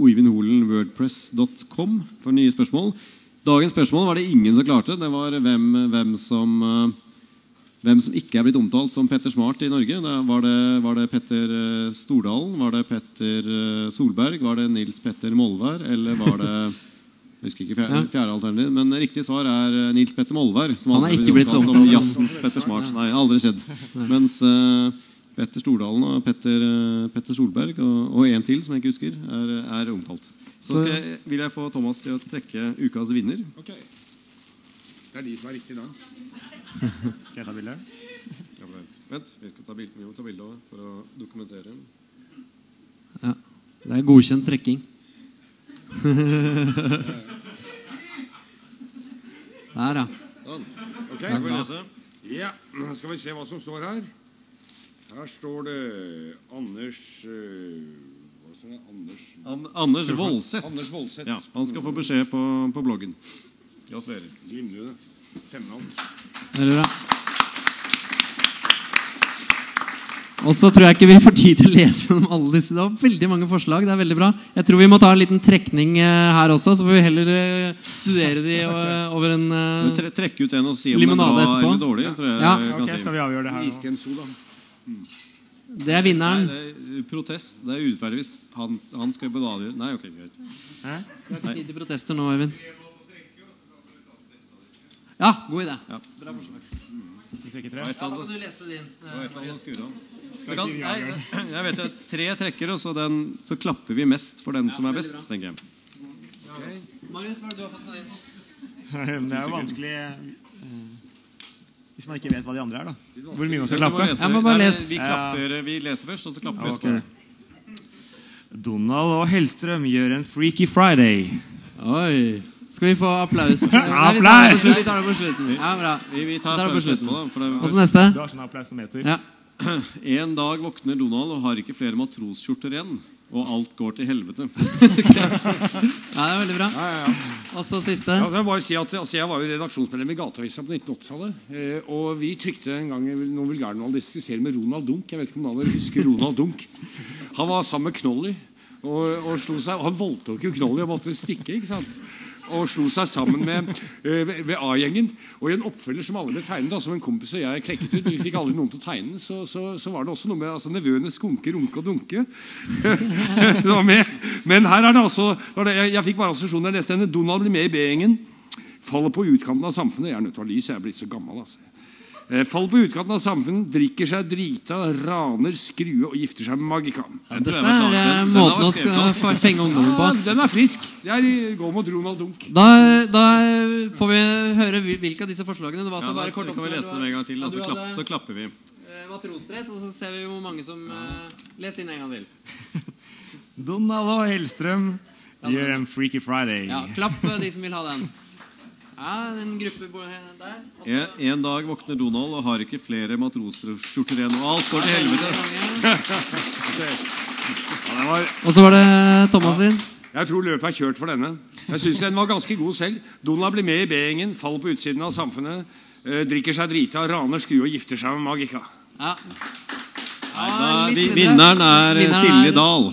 oivinholenwordpress.com for nye spørsmål. Dagens spørsmål var det ingen som klarte. Det var hvem, hvem som eh, hvem som ikke er blitt omtalt som Petter Smart i Norge. Da var, det, var det Petter eh, Stordalen? Var det Petter eh, Solberg? Var det Nils Petter Molvær? Eller var det jeg husker ikke fjerde, fjerde alternativ, men riktig svar er eh, Nils Petter Molvær. Som Han er ikke blitt omtalt som som- jazzens Petter Smart. Nei, aldri skjedd. Mens uh, Petter Stordalen og Petter, uh, Petter Solberg og, og en til som jeg ikke husker, er, er omtalt. Så jeg, vil jeg få Thomas til å trekke ukas vinner. Ok. Det er de som er riktig navn. Skal jeg ta bilde? Ja, vent. vent, vi skal ta bilde, vi må ta bilde for å dokumentere. Ja, det er godkjent trekking. Der, ja. Sånn. Ok, får vi lese? Ja, nå skal vi se hva som står her. Her står det Anders eh, Hva står det? Anders An Anders Voldseth. Anders Voldseth. Ja, han skal få beskjed på, på bloggen. Gratulerer. Glimrende. Veldig bra. Og så tror jeg ikke vi får tid til å lese gjennom alle disse. Det var veldig mange forslag. det er veldig bra Jeg tror vi må ta en liten trekning eh, her også, så får vi heller eh, studere de over en eh, Tre, trekke ut en og si om den er bra etterpå. eller dårlig. tror jeg Ja. jeg kan Ok. Skal vi avgjøre det her? nå? Det er vinneren. Nei, det er protest. Det er urettferdig hvis han, han skal på avgjøre. Nei, ok, greit. Det er ikke tid til protester nå, Øyvind. Ja, god idé. Ja. Bra forslag. Trekker Ja, da må kan du lese din. Kan, nei, jeg vet jo, Tre tre og så, den, så klapper vi mest for den som er best, tenker jeg. Marius, hva er det du har fått med din? Det er jo vanskelig eh, hvis man ikke vet hva de andre er. da Hvor mye man skal klappe. lese. Jeg må bare Nei, lese. Vi, klapper, vi leser først, og så klapper vi. Okay. Donald og Hellstrøm gjør en Freaky Friday. Oi. Skal vi få applaus? Nei, vi tar det på Applaus! slutten. Vi tar det på slutten. Ja, bra. Vi, vi tar Da er det på slutten. Og så det, neste. Du har sånn applausometer. Ja. en dag våkner Donald og har ikke flere matroskjorter igjen. Og alt går til helvete. ja, det er veldig bra. Ja, ja, ja. Og så siste. Ja, altså jeg, bare si at, altså jeg var jo redaksjonsmedlem i Gateavisa på 1980-tallet. Eh, og vi trykte en gang noen vulgærjournalistiske serier med Ronald Dunk. Jeg vet ikke om noen husker Ronald Dunk. Han var sammen med Knolly og, og slo seg Han voldtok jo Knolly og måtte stikke. ikke sant? Og slo seg sammen med eh, ved ved A-gjengen. Og i en oppfølger som alle ble tegnet, som en kompis og jeg klekket ut Vi fikk aldri noen til å tegne så, så, så var det også noe med altså, nevøene Skunke, Runke og Dunke. med. Men her er det altså jeg, jeg fikk bare assosiasjoner. Jeg leste. Donald blir med i B-gjengen. Faller på utkanten av samfunnet. Jeg er nødt til å ha lys, jeg er blitt så gammel. altså. Eh, faller på utkanten av samfunnet, drikker seg drita, raner, skrue og gifter seg med Magika. Den Dette er eh, måten å skal fenge ungdommen Ja, på. den er frisk. Jeg går mot Ronald Dunk. Da, da får vi høre hvilke av disse forslagene det var. Ja, så bare kort kan vi lese dem en gang til, og så, klapp, hadde, så klapper vi. eh, Matrosdress, og så ser vi hvor mange som uh, leste inn en gang til. Donald og Hellstrøm gjør en Freaky Friday. Ja, Klapp eh, de som vil ha den. Ja, en gruppe der. En, en dag våkner Donald og har ikke flere matrosskjorter igjen. Og alt går til helvete. Ja, var, Og så var det Thomas sin. jeg tror løpet er kjørt for denne. Jeg syns den var ganske god selv. Donald blir med i B-gjengen, faller på utsiden av samfunnet, eh, drikker seg drita, raner, skru og gifter seg med Magika. Ja. Nei, da, mindre. vinneren er eh, Silje Dahl.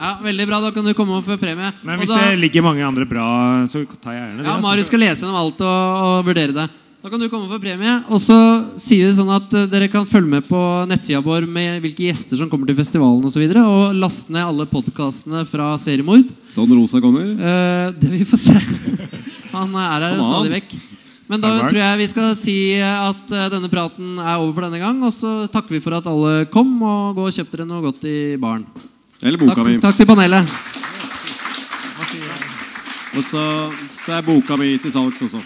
Ja, Veldig bra. Da kan du komme opp for premie. Men hvis da, det ligger mange andre bra, så tar jeg gjerne det. ja, altså. Marius skal lese gjennom alt og, og vurdere det. Da kan du komme for premie. Og så sier vi sånn at eh, dere kan følge med på nettsida vår med hvilke gjester som kommer til festivalen osv. Og, så videre, og laste ned alle podkastene fra Seriemord. Don Rosa kommer. Eh, det vi får se. Han er her er stadig vekk. Men da tror jeg vi skal si at eh, denne praten er over for denne gang. Og så takker vi for at alle kom, og gå og kjøp dere noe godt i baren. Eller Takk, mi. takk til panelet. Og så, så er boka mi til salgs også.